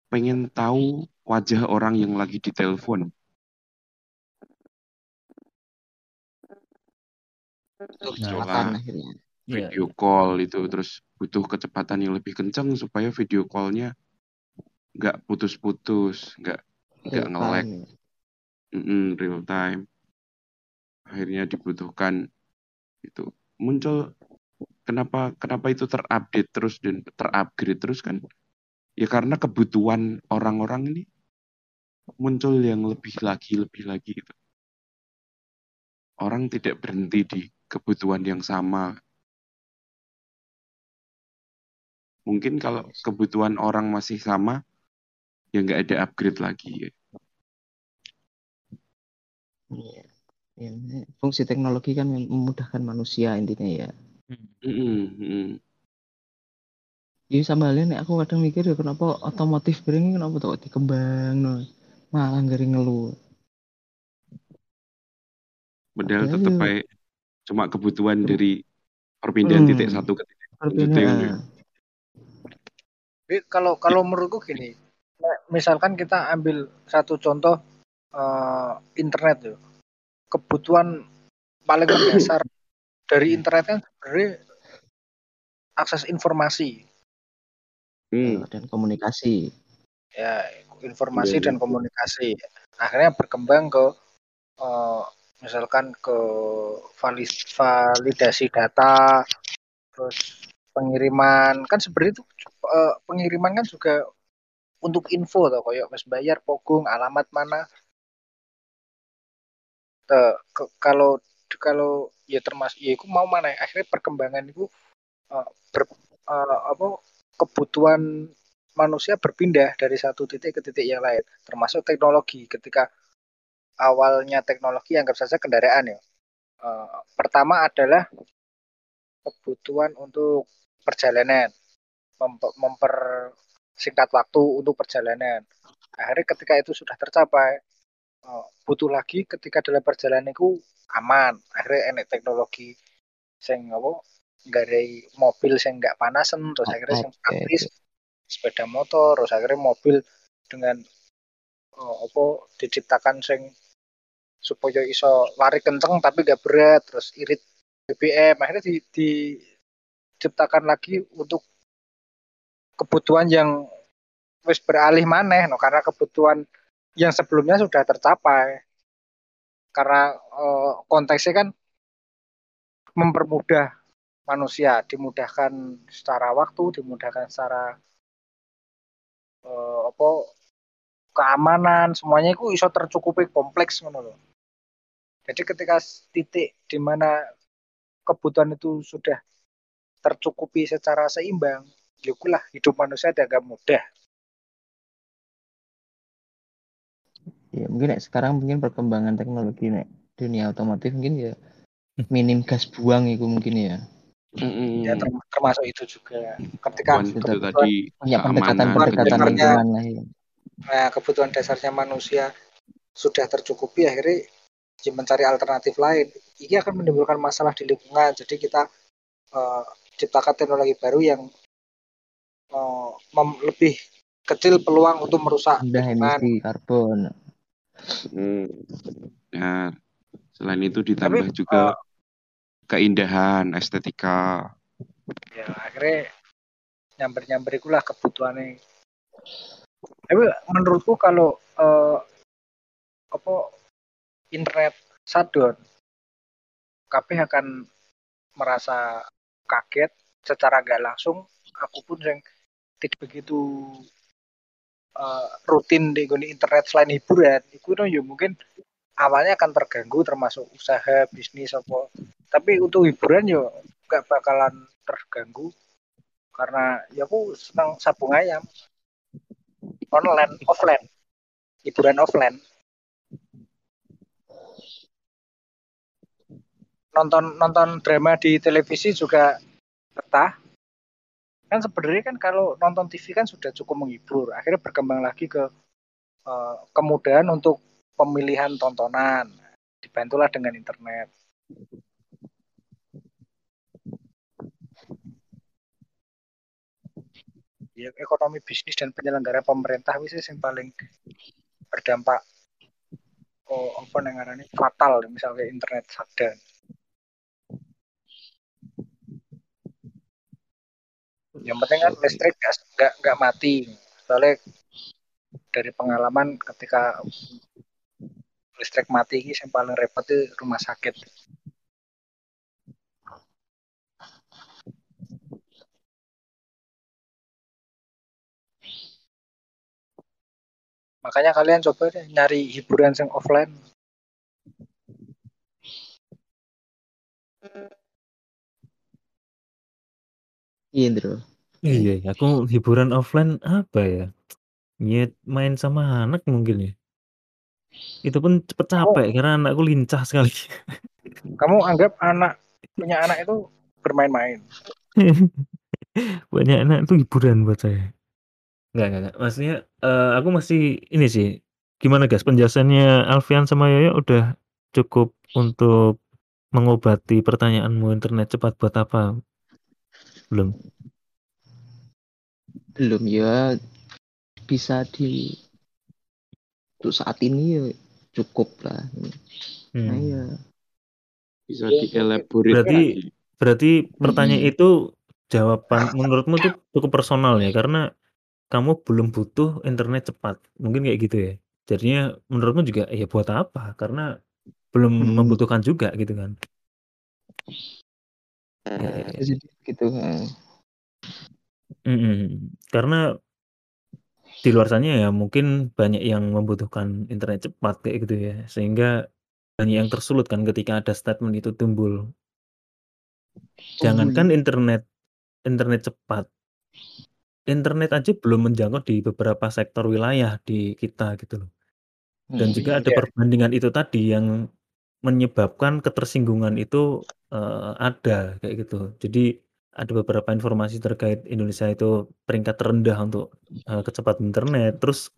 pengen tahu wajah orang yang lagi ditelepon. Nah, Coba. Iya, video call itu terus butuh kecepatan yang lebih kencang supaya video callnya nggak putus-putus, nggak nggak nge-lag, time. mm-mm, real time. Akhirnya dibutuhkan itu muncul kenapa kenapa itu terupdate terus dan terupgrade terus kan? Ya karena kebutuhan orang-orang ini muncul yang lebih lagi lebih lagi gitu. Orang tidak berhenti di kebutuhan yang sama. Mungkin kalau kebutuhan orang masih sama, ya nggak ada upgrade lagi. Iya. Ya, fungsi teknologi kan mem- memudahkan manusia intinya ya. Mm. Ini sama halnya nek aku kadang mikir ya kenapa otomotif ini kenapa tuh dikembang no. Malah ngeri ngeluh. Padahal Padahal tetap ya- aja cuma kebutuhan dari perpindahan Hmm. titik satu ke titik selanjutnya. Tapi kalau kalau menurutku gini, misalkan kita ambil satu contoh eh, internet ya, kebutuhan paling mendasar dari internet kan sebenarnya akses informasi, Hmm, dan komunikasi. ya informasi Iya, dan komunikasi. Akhirnya berkembang ke eh, misalkan ke vali- validasi data, terus pengiriman. Kan sebenarnya itu eh, pengiriman kan juga untuk info toh koyo Mas bayar pogong alamat mana. Ke- kalau kalau ya termasuk ya itu mau mana ya, akhirnya perkembangan itu eh, ber, eh, apa kebutuhan manusia berpindah dari satu titik ke titik yang lain. Termasuk teknologi ketika awalnya teknologi anggap saja kendaraan ya. Eh, pertama adalah kebutuhan untuk perjalanan memper, mempersingkat waktu untuk perjalanan. Akhirnya ketika itu sudah tercapai eh, butuh lagi ketika dalam perjalanan itu aman. Akhirnya enek teknologi sing apa ada mobil sing nggak panasan terus akhirnya sing praktis sepeda motor terus akhirnya mobil dengan eh, apa diciptakan sing supaya iso lari kenceng tapi gak berat terus irit BBM akhirnya di, diciptakan lagi untuk kebutuhan yang wis beralih maneh no karena kebutuhan yang sebelumnya sudah tercapai. Karena eh, konteksnya kan mempermudah manusia dimudahkan secara waktu dimudahkan secara eh, apa keamanan semuanya itu iso tercukupi kompleks loh jadi ketika titik di mana kebutuhan itu sudah tercukupi secara seimbang ya lah hidup manusia agak mudah. Ya mungkin nek sekarang mungkin perkembangan teknologi nek dunia otomotif mungkin ya minim gas buang itu mungkin ya. Ya term- termasuk itu juga. Ketika itu tadi punya pendekatan-pendekatan kebutuhan lingkungan lah ya. nah, kebutuhan dasarnya manusia sudah tercukupi akhirnya ya mencari alternatif lain. Ini akan menimbulkan masalah di lingkungan. Jadi kita eh, ciptakan teknologi baru yang eh, mem- lebih kecil peluang untuk merusak rendah lingkungan emisi karbon Hmm. Nah, selain itu tapi ditambah juga eh, keindahan, estetika. ya akhirnya nyamber nyamber itulah kebutuhannya tapi menurutku kalau eh, apa internet shutdown kabeh akan merasa kaget secara gak langsung aku pun yang tidak begitu eh, rutin di internet selain hiburan itu no, ya mungkin awalnya akan terganggu termasuk usaha bisnis apa. Tapi untuk hiburan yo gak bakalan terganggu karena ya aku senang sabung ayam. Online offline. Hiburan offline. Nonton nonton drama di televisi juga betah kan sebenarnya kan kalau nonton TV kan sudah cukup menghibur. Akhirnya berkembang lagi ke eh, kemudahan untuk pemilihan tontonan. Dibantulah dengan internet. Ya ekonomi bisnis dan penyelenggara pemerintah wis yang paling berdampak oh apa fatal misalnya internet shutdown yang penting kan listrik nggak nggak mati. Soalnya dari pengalaman ketika listrik mati ini yang paling repot itu rumah sakit. Makanya kalian coba deh nyari hiburan yang offline Indro Iya, ya, aku hiburan offline apa ya? Ya main sama anak mungkin ya. Itu pun cepet capek karena anakku lincah sekali. kamu anggap anak punya anak itu bermain-main Banyak anak itu hiburan buat saya. Enggak, enggak, enggak. Maksudnya eh, aku masih ini sih. Gimana guys penjelasannya Alfian sama Yoyo udah cukup untuk mengobati pertanyaanmu internet cepat buat apa? Belum. belum ya bisa di untuk saat ini ya cukup lah nah Hmm. ya Bisa dielaborate Berarti lagi. berarti pertanyaan Mm-mm. itu jawaban menurutmu tuh cukup personal ya karena kamu belum butuh internet cepat. Mungkin kayak gitu ya. Jadinya menurutmu juga ya buat apa? Karena belum Hmm. membutuhkan juga gitu kan. Ya, ya, ya. Bisa jadi gitu eh. Mhm, karena di luar sana ya mungkin banyak yang membutuhkan internet cepat kayak gitu ya, sehingga banyak yang tersulut kan ketika ada statement itu timbul. Jangankan internet internet cepat internet aja belum menjangkau di beberapa sektor wilayah di kita gitu loh. Dan Hmm. juga ada Iya. perbandingan itu tadi yang menyebabkan ketersinggungan itu, eee, ada kayak gitu. Jadi ada beberapa informasi terkait Indonesia itu peringkat terendah untuk, eee, kecepatan internet, terus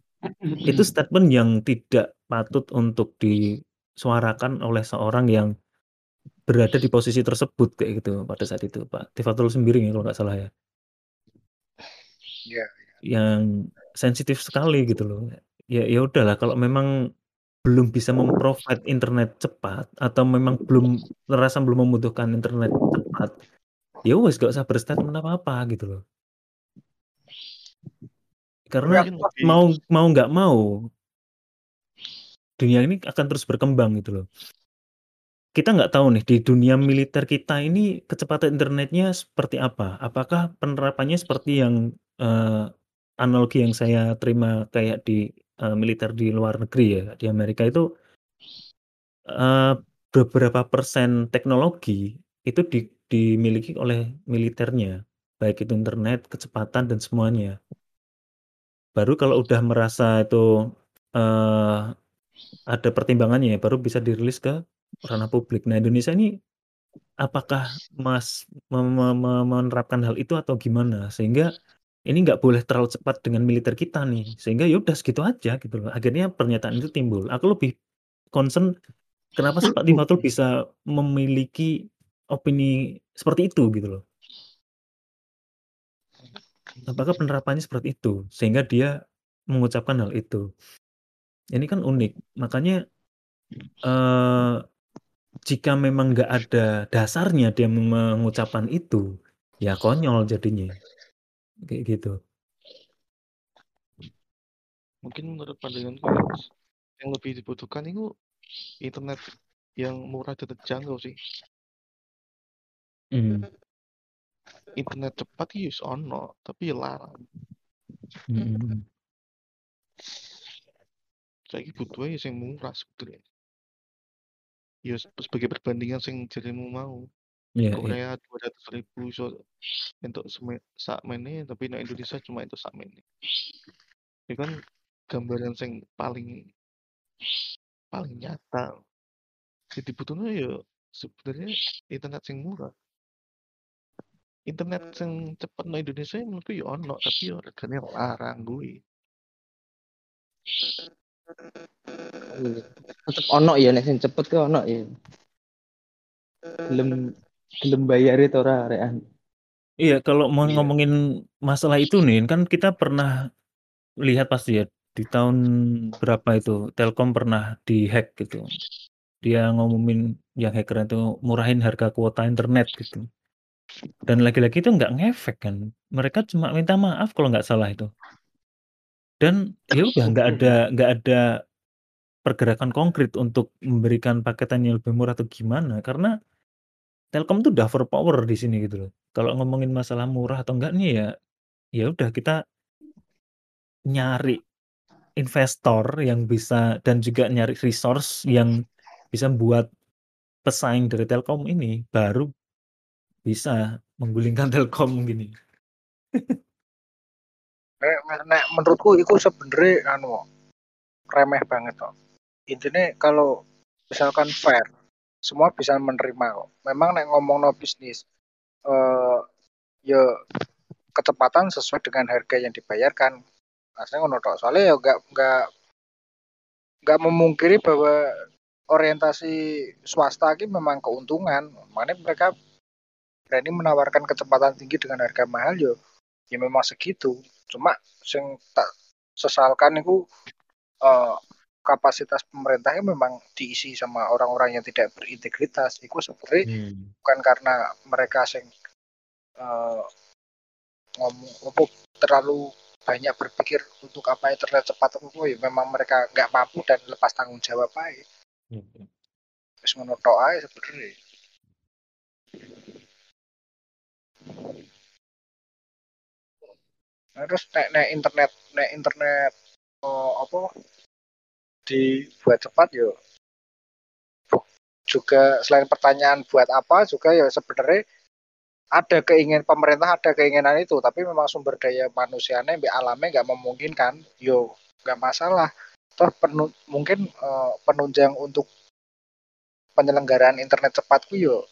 itu statement yang tidak patut untuk disuarakan oleh seorang yang berada di posisi tersebut kayak gitu pada saat itu, Pak Tifatul Sembiring ya kalau nggak salah ya. Iya. Yang sensitif sekali gitu loh. Ya ya udahlah kalau memang belum bisa mem-provide internet cepat atau memang belum merasa belum membutuhkan internet cepat, ya wes nggak usah berstatement apa-apa gitu loh. Karena Mungkin lebih mau mau nggak mau dunia ini akan terus berkembang gitu loh. Kita nggak tahu nih di dunia militer kita ini kecepatan internetnya seperti apa? Apakah penerapannya seperti yang, eee, analogi yang saya terima kayak di, eee, militer di luar negeri ya, di Amerika itu eee, beberapa persen teknologi itu di dimiliki oleh militernya, baik itu internet, kecepatan, dan semuanya. Baru kalau udah merasa itu, eee, ada pertimbangannya baru bisa dirilis ke ranah publik. Nah Indonesia ini apakah mas me me me menerapkan hal itu atau gimana? Sehingga ini nggak boleh terlalu cepat dengan militer kita nih, sehingga ya udah segitu aja gitu loh. Akhirnya pernyataan itu timbul. Aku lebih concern kenapa sih Pak Tifatul bisa memiliki opini seperti itu gitu loh. Apakah penerapannya seperti itu? Sehingga dia mengucapkan hal itu. Ini kan unik, makanya, eee, jika memang nggak ada dasarnya dia mengucapkan itu, ya konyol jadinya. Kayak gitu. Mungkin menurut pandanganku ya, yang lebih dibutuhkan itu internet yang murah dan terjangkau sih. Mmm. Internet cepat wis ono, tapi ya larang. Mhm mhm. Saiki butuhe ya sing murah sebetulnya. Ya sebagai perbandingan sing jarimu mau. Iya iya. Korea 200.000 iso entuk seme sakmene, tapi nek Indonesia cuma entuk sakmene. Itu kan gambaran sing paling paling nyata. Sing dibutuhno ya sebenarnya internet sing murah. Internet sing cepet nang Indonesia menurutku ya ono, tapi ya regane larang. Iya, tetep ono ya nek sing cepet ku ono ya. Gelem gelem bayare ta ora arekan. Iya, kalau mau Iya. ngomongin masalah itu nih, kan kita pernah lihat pasti ya di tahun berapa itu Telkom pernah di-hack gitu. Dia ngumumin yang hacker itu murahin harga kuota internet gitu. Dan lagi-lagi itu nggak ngefek kan, mereka cuma minta maaf kalau nggak salah itu. Dan ya udah nggak ada nggak ada pergerakan konkret untuk memberikan paketan yang lebih murah atau gimana, karena Telkom tuh udah overpower di sini gitu loh. Kalau ngomongin masalah murah atau enggak nih ya, ya udah kita nyari investor yang bisa dan juga nyari resource yang bisa buat pesaing dari Telkom ini, baru bisa menggulingkan Telkom gini. Nek nek menurutku iku sebenere anu remeh banget kok. Intinya kalau misalkan fair, semua bisa menerima kok. Memang nek ngomongno bisnis eh ya kecepatan sesuai dengan harga yang dibayarkan. Aslinya ngono tok. Soalnya ya enggak enggak enggak memungkiri bahwa orientasi swasta ini memang keuntungan. Makanya mereka berani menawarkan kecepatan tinggi dengan harga mahal yo ya memang segitu. Cuma sing tak sesalkan itu eh, kapasitas pemerintahnya memang diisi sama orang-orang yang tidak berintegritas. Itu sebenarnya Hmm. bukan karena mereka sing eh, ngomong apa terlalu banyak berpikir untuk apa internet cepat apa ya memang mereka nggak mampu dan lepas tanggung jawab aja. Ngono tok ae sebenarnya. Nah, terus nek nek internet nek internet oh, apa dibuat cepat yo. Juga selain pertanyaan buat apa juga ya sebenarnya ada keinginan pemerintah ada keinginan itu tapi memang sumber daya manusianya mbak alamnya nggak memungkinkan yo nggak masalah. Toh penu, mungkin uh, penunjang untuk penyelenggaraan internet cepat ku yo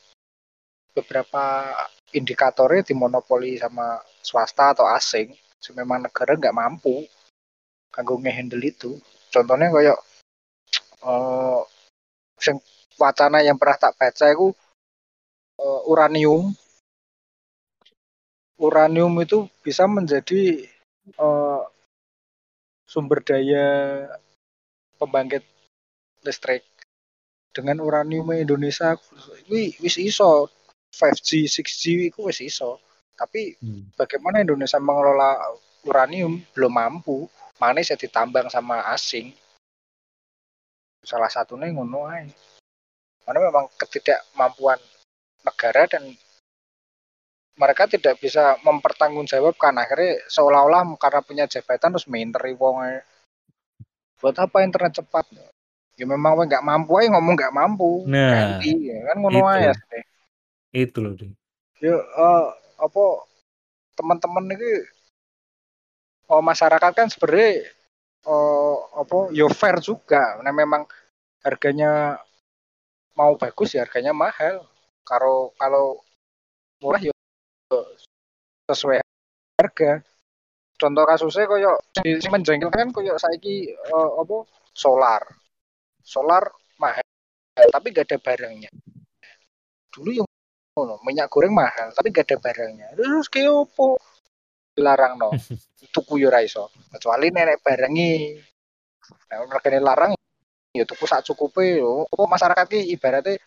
beberapa indikatornya dimonopoli sama swasta atau asing memang negara nggak mampu kanggo ngehandle itu contohnya kayak uh, wacana yang pernah tak baca itu uh, uranium. Uranium itu bisa menjadi uh, sumber daya pembangkit listrik. Dengan uranium Indonesia ini wis iso. 5G 6G itu wis iso. Tapi hmm. bagaimana Indonesia mengelola uranium? Belum mampu mana saya ditambang sama asing. Salah satunya ngono aja karena memang ketidakmampuan negara dan mereka tidak bisa mempertanggungjawabkan. Akhirnya seolah-olah karena punya jabatan terus minteri wong buat apa internet cepat? Ya memang nggak mampu aja ngomong nggak mampu. Nah Ganti, ya kan ngono aja itu. loh deh ya uh, apa teman-teman ini oh, masyarakat kan sebenarnya oh, apa yo ya fair juga nah memang harganya mau bagus ya harganya mahal. Kalau kalau murah ya sesuai harga. Contoh kasusnya koyo si menjengkelkan koyo saiki uh, apa solar. Solar mahal tapi gak ada barangnya. Dulu yang oh, minyak goreng mahal tapi gak ada barangnya. Terus kayak opo? Dilarang no. Tuku yo iso. Kecuali nenek barangi. Nah, mereka larang ya tuku sak cukupe lho. Apa masyarakat ki ibaratnya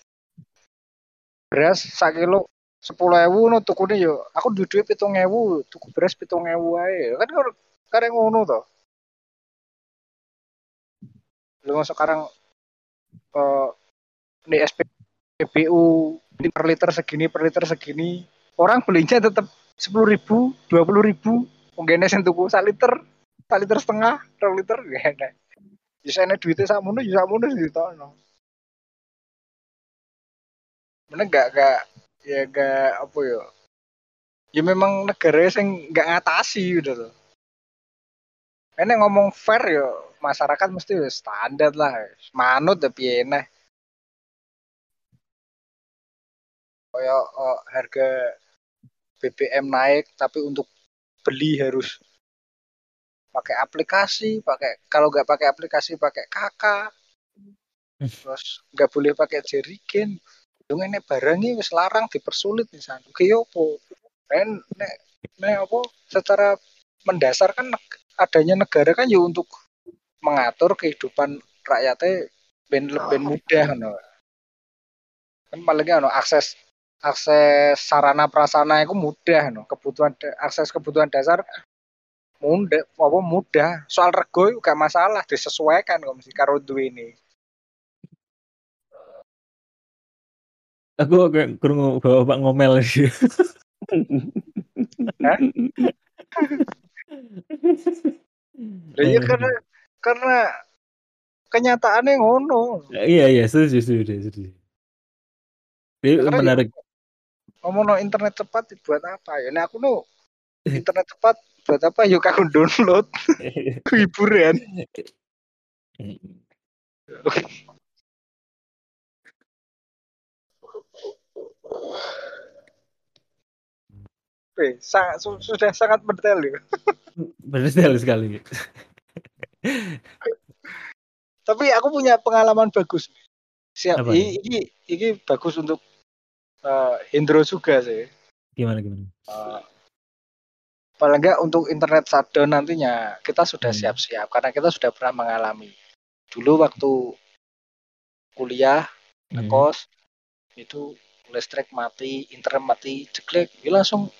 beras sak kilo sepuluh ewu no tuku nih yo aku duit duit pitung ewu tuku beras pitung ewu aja kan kan ngono toh lu sekarang uh, di SPBU per liter segini per liter segini orang belinya tetap sepuluh ribu dua puluh ribu mungkin yang tuku sak liter sak liter setengah dua liter gak bisa nih duitnya sakmono ya sakmono ditokno. Mana gak gak ya gak apa ya. Ya memang negara yang gak ngatasi gitu loh. Ini ngomong fair ya masyarakat mesti standar lah. Manut tapi enak. Kayak oh, harga BBM naik tapi untuk beli harus pakai aplikasi pakai kalau nggak pakai aplikasi pakai kakak terus nggak boleh pakai jerigen dong ini barangnya wis larang dipersulit nih sana oke opo? Nen nek nek apa? Secara mendasar kan adanya negara kan ya untuk mengatur kehidupan rakyatnya ben ben mudah no. kan paling no akses akses sarana prasarana itu mudah no kebutuhan akses kebutuhan dasar mudah apa mudah soal rego itu gak masalah disesuaikan kok mesti karo duwe ini aku kayak kurung bapak ngomel sih Iya karena karena kenyataannya ngono. Iya iya setuju setuju setuju. Ini menarik. Ngomong no internet cepat buat apa ya? Nah aku no internet cepat buat apa yuk aku download hiburan Oke, sangat, sudah sangat mendetail ya. Mendetail sekali. Tapi aku punya pengalaman bagus. Siap, ini, ini, ini bagus untuk uh, Hendro juga sih. Gimana gimana? Uh, paling enggak untuk internet shutdown nantinya kita sudah hmm. siap-siap hmm. karena kita sudah pernah mengalami dulu waktu kuliah hmm. ngekos itu listrik mati internet mati ceklek ya langsung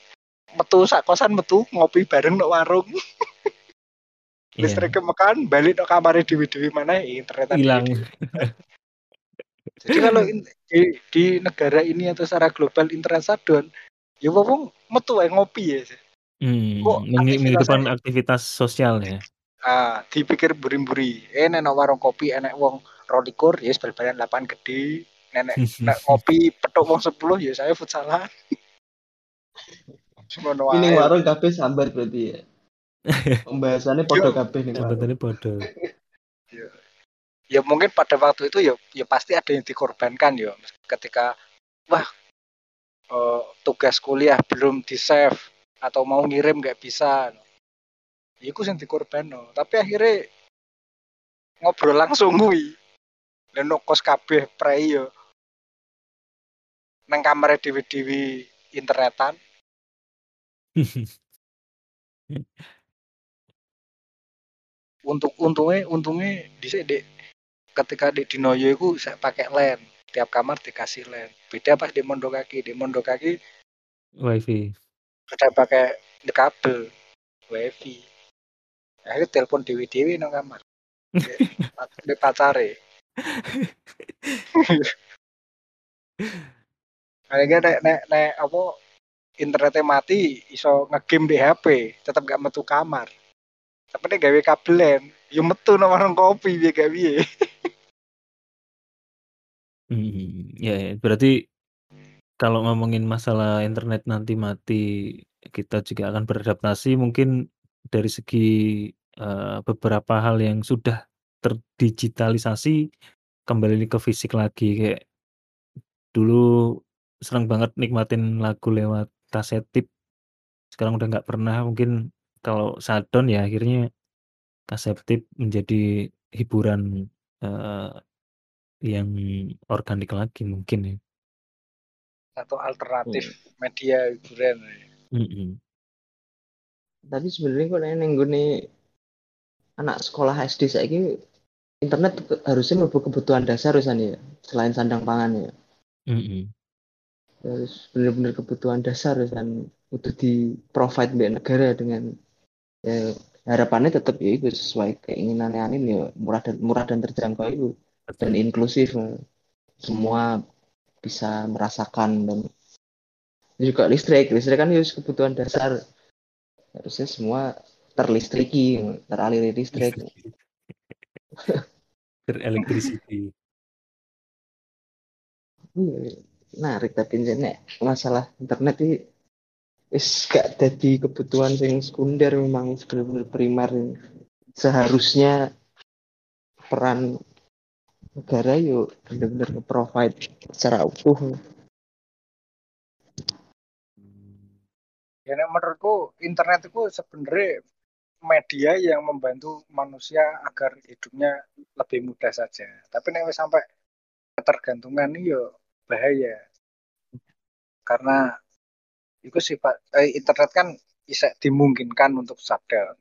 metu sak kosan metu ngopi bareng no warung yeah. listrik kemekan balik no kamar di dewi mana internet hilang jadi kalau di, di negara ini atau secara global internet shutdown ya wong metu ya ngopi ya Hmm, menghidupkan aktivitasnya aktivitas sosial ya? ah, dipikir buri-buri. Eh nek nang warung kopi enek wong 12 ya yes, bal-balan lapangan gede. Nenek nek ngopi petuk wong 10 ya saya futsalan. Ini warung kabeh sambar berarti ya. Pembahasannya podo kabeh nih warung. Jabatannya bodoh. ya, ya mungkin pada waktu itu ya ya pasti ada yang dikorbankan ya. Ketika wah eh, tugas kuliah belum di save atau mau ngirim nggak bisa. Ya itu yang dikorban no. tapi akhirnya ngobrol langsung kuwi dan no kos kabeh prei yo. Nang kamar dewi-dewi internetan. Untuk untungnya untungnya di dek ketika di dinoyo itu saya pakai LAN tiap kamar dikasih LAN beda pas di mondokaki di mondokaki Wifi. ada pakai kabel wifi akhirnya telepon dewi dewi nang kamar. Di, pacare. Akhirnya nek nek nek apa internetnya mati iso ngegame di HP tetap gak metu kamar. Tapi nek gawe kabelen yo metu nang warung kopi piye gak Hmm, ya, ya, berarti kalau ngomongin masalah internet nanti mati, kita juga akan beradaptasi mungkin dari segi eh, beberapa hal yang sudah terdigitalisasi kembali ke fisik lagi. Kayak dulu seneng banget nikmatin lagu lewat kaset tip. Sekarang udah nggak pernah. Mungkin kalau shutdown ya akhirnya kaset tip menjadi hiburan eh, yang organik lagi mungkin ya. atau alternatif media hiburan Mm-mm. Tapi sebenarnya kok ning nggone anak sekolah SD saiki internet ke- harusnya mlebu kebutuhan dasar ya, selain sandang pangan ya. Mm-mm. Harus bener-bener kebutuhan dasar urusan untuk di provide mbak negara dengan ya, harapannya tetap ya itu sesuai keinginan anin ya murah dan murah dan terjangkau itu dan inklusif semua bisa merasakan dan juga listrik. Listrik kan harus kebutuhan dasar. Harusnya semua terlistriki teraliri listrik. Ter-electricity. Iya, menarik tapi nek masalah internet ini wis gak jadi kebutuhan yang sekunder memang benar-benar primer. Seharusnya peran negara yuk benar-benar nge-provide secara utuh. Ya menurutku internet itu sebenarnya media yang membantu manusia agar hidupnya lebih mudah saja. Tapi wis sampai ketergantungan ini yo bahaya. Karena itu sifat eh, internet kan bisa dimungkinkan untuk shutdown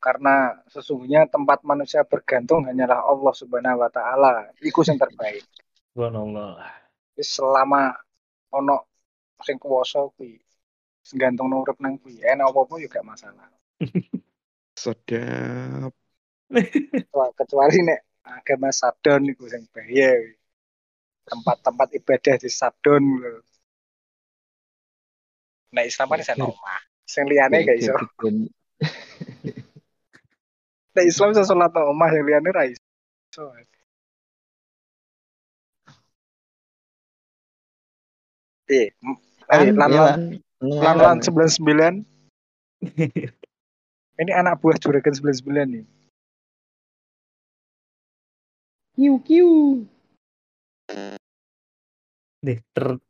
karena sesungguhnya tempat manusia bergantung hanyalah Allah Subhanahu wa taala. Iku yang terbaik. Subhanallah. Wis selama ono sing kuwasa kuwi gantung nang urip nang kuwi enak apa-apa juga masalah. Sedap. Kecuali nek agama sadon iku sing bahaya kuwi. tempat-tempat ibadah di sadon lho. Nek Islam kan sen omah sing liyane gak iso nek Islam iso salat nang omah yang liyane ra iso. Eh, m- Kan, lan ya lan kan? lan lan 99 ini anak buah juragan 99 nih. Kiu kiu. Nih, ter.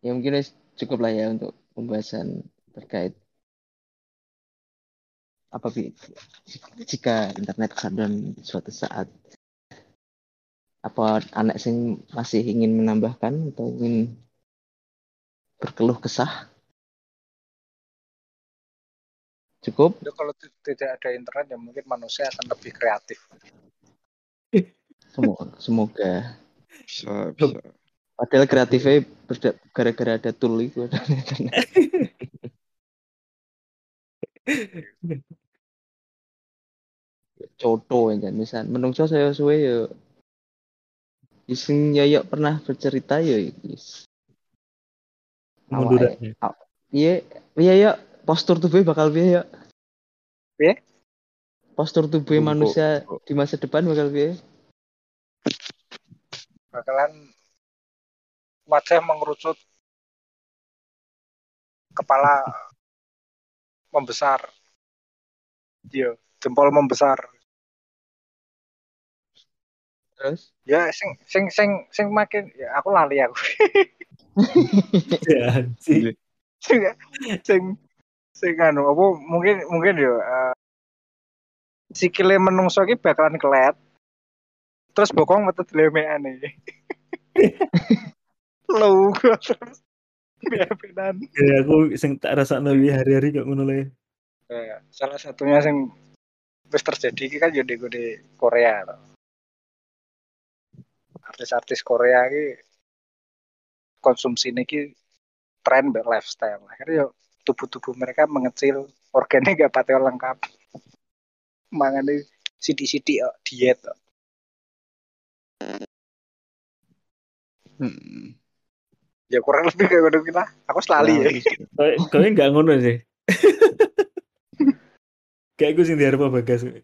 Ya mungkin cukup lah ya untuk pembahasan terkait apa Bi? jika internet shutdown suatu saat apa anak sing masih ingin menambahkan atau ingin berkeluh kesah? Cukup? Ya, kalau ti- tidak ada internet ya mungkin manusia akan lebih kreatif. Semoga semoga. Bisa, bisa. padahal kreatifnya gara-gara ada tool itu ada internet contoh ya kan misal menungso saya suwe ya ising ya pernah bercerita ya is mundurannya. Iya, iya ya, postur tubuh bakal piye ya? Piye? Postur tubuh Bungkuk. manusia di masa depan bakal piye? bakalan wajah mengerucut kepala membesar iya jempol membesar Terus? ya sing sing sing sing makin ya aku lali aku Ya, anjing. sing sing sing anu apa mungkin mungkin yo uh, sikile menungso iki bakalan kelet terus bokong metu dilemekane lu terus Ya aku sing tak rasakno iki hari-hari kok ngono le. Eh, salah satunya sing wis terjadi iki kan yo di di Korea to. artis-artis Korea iki konsumsi iki tren mbek lifestyle akhirnya yo tubuh-tubuh mereka mengecil organnya gak patio lengkap mangane sidi-sidi kok, diet kok. Hmm. ya kurang lebih kayak gitu kita aku selalu ya Kowe kowe enggak ngono sih. Kayak gue sing diarep bagas.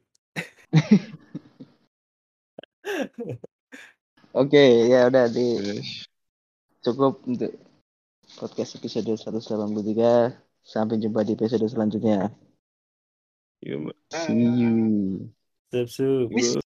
Oke, ya udah di cukup untuk podcast episode 183. Sampai jumpa di episode selanjutnya. See you. Wis.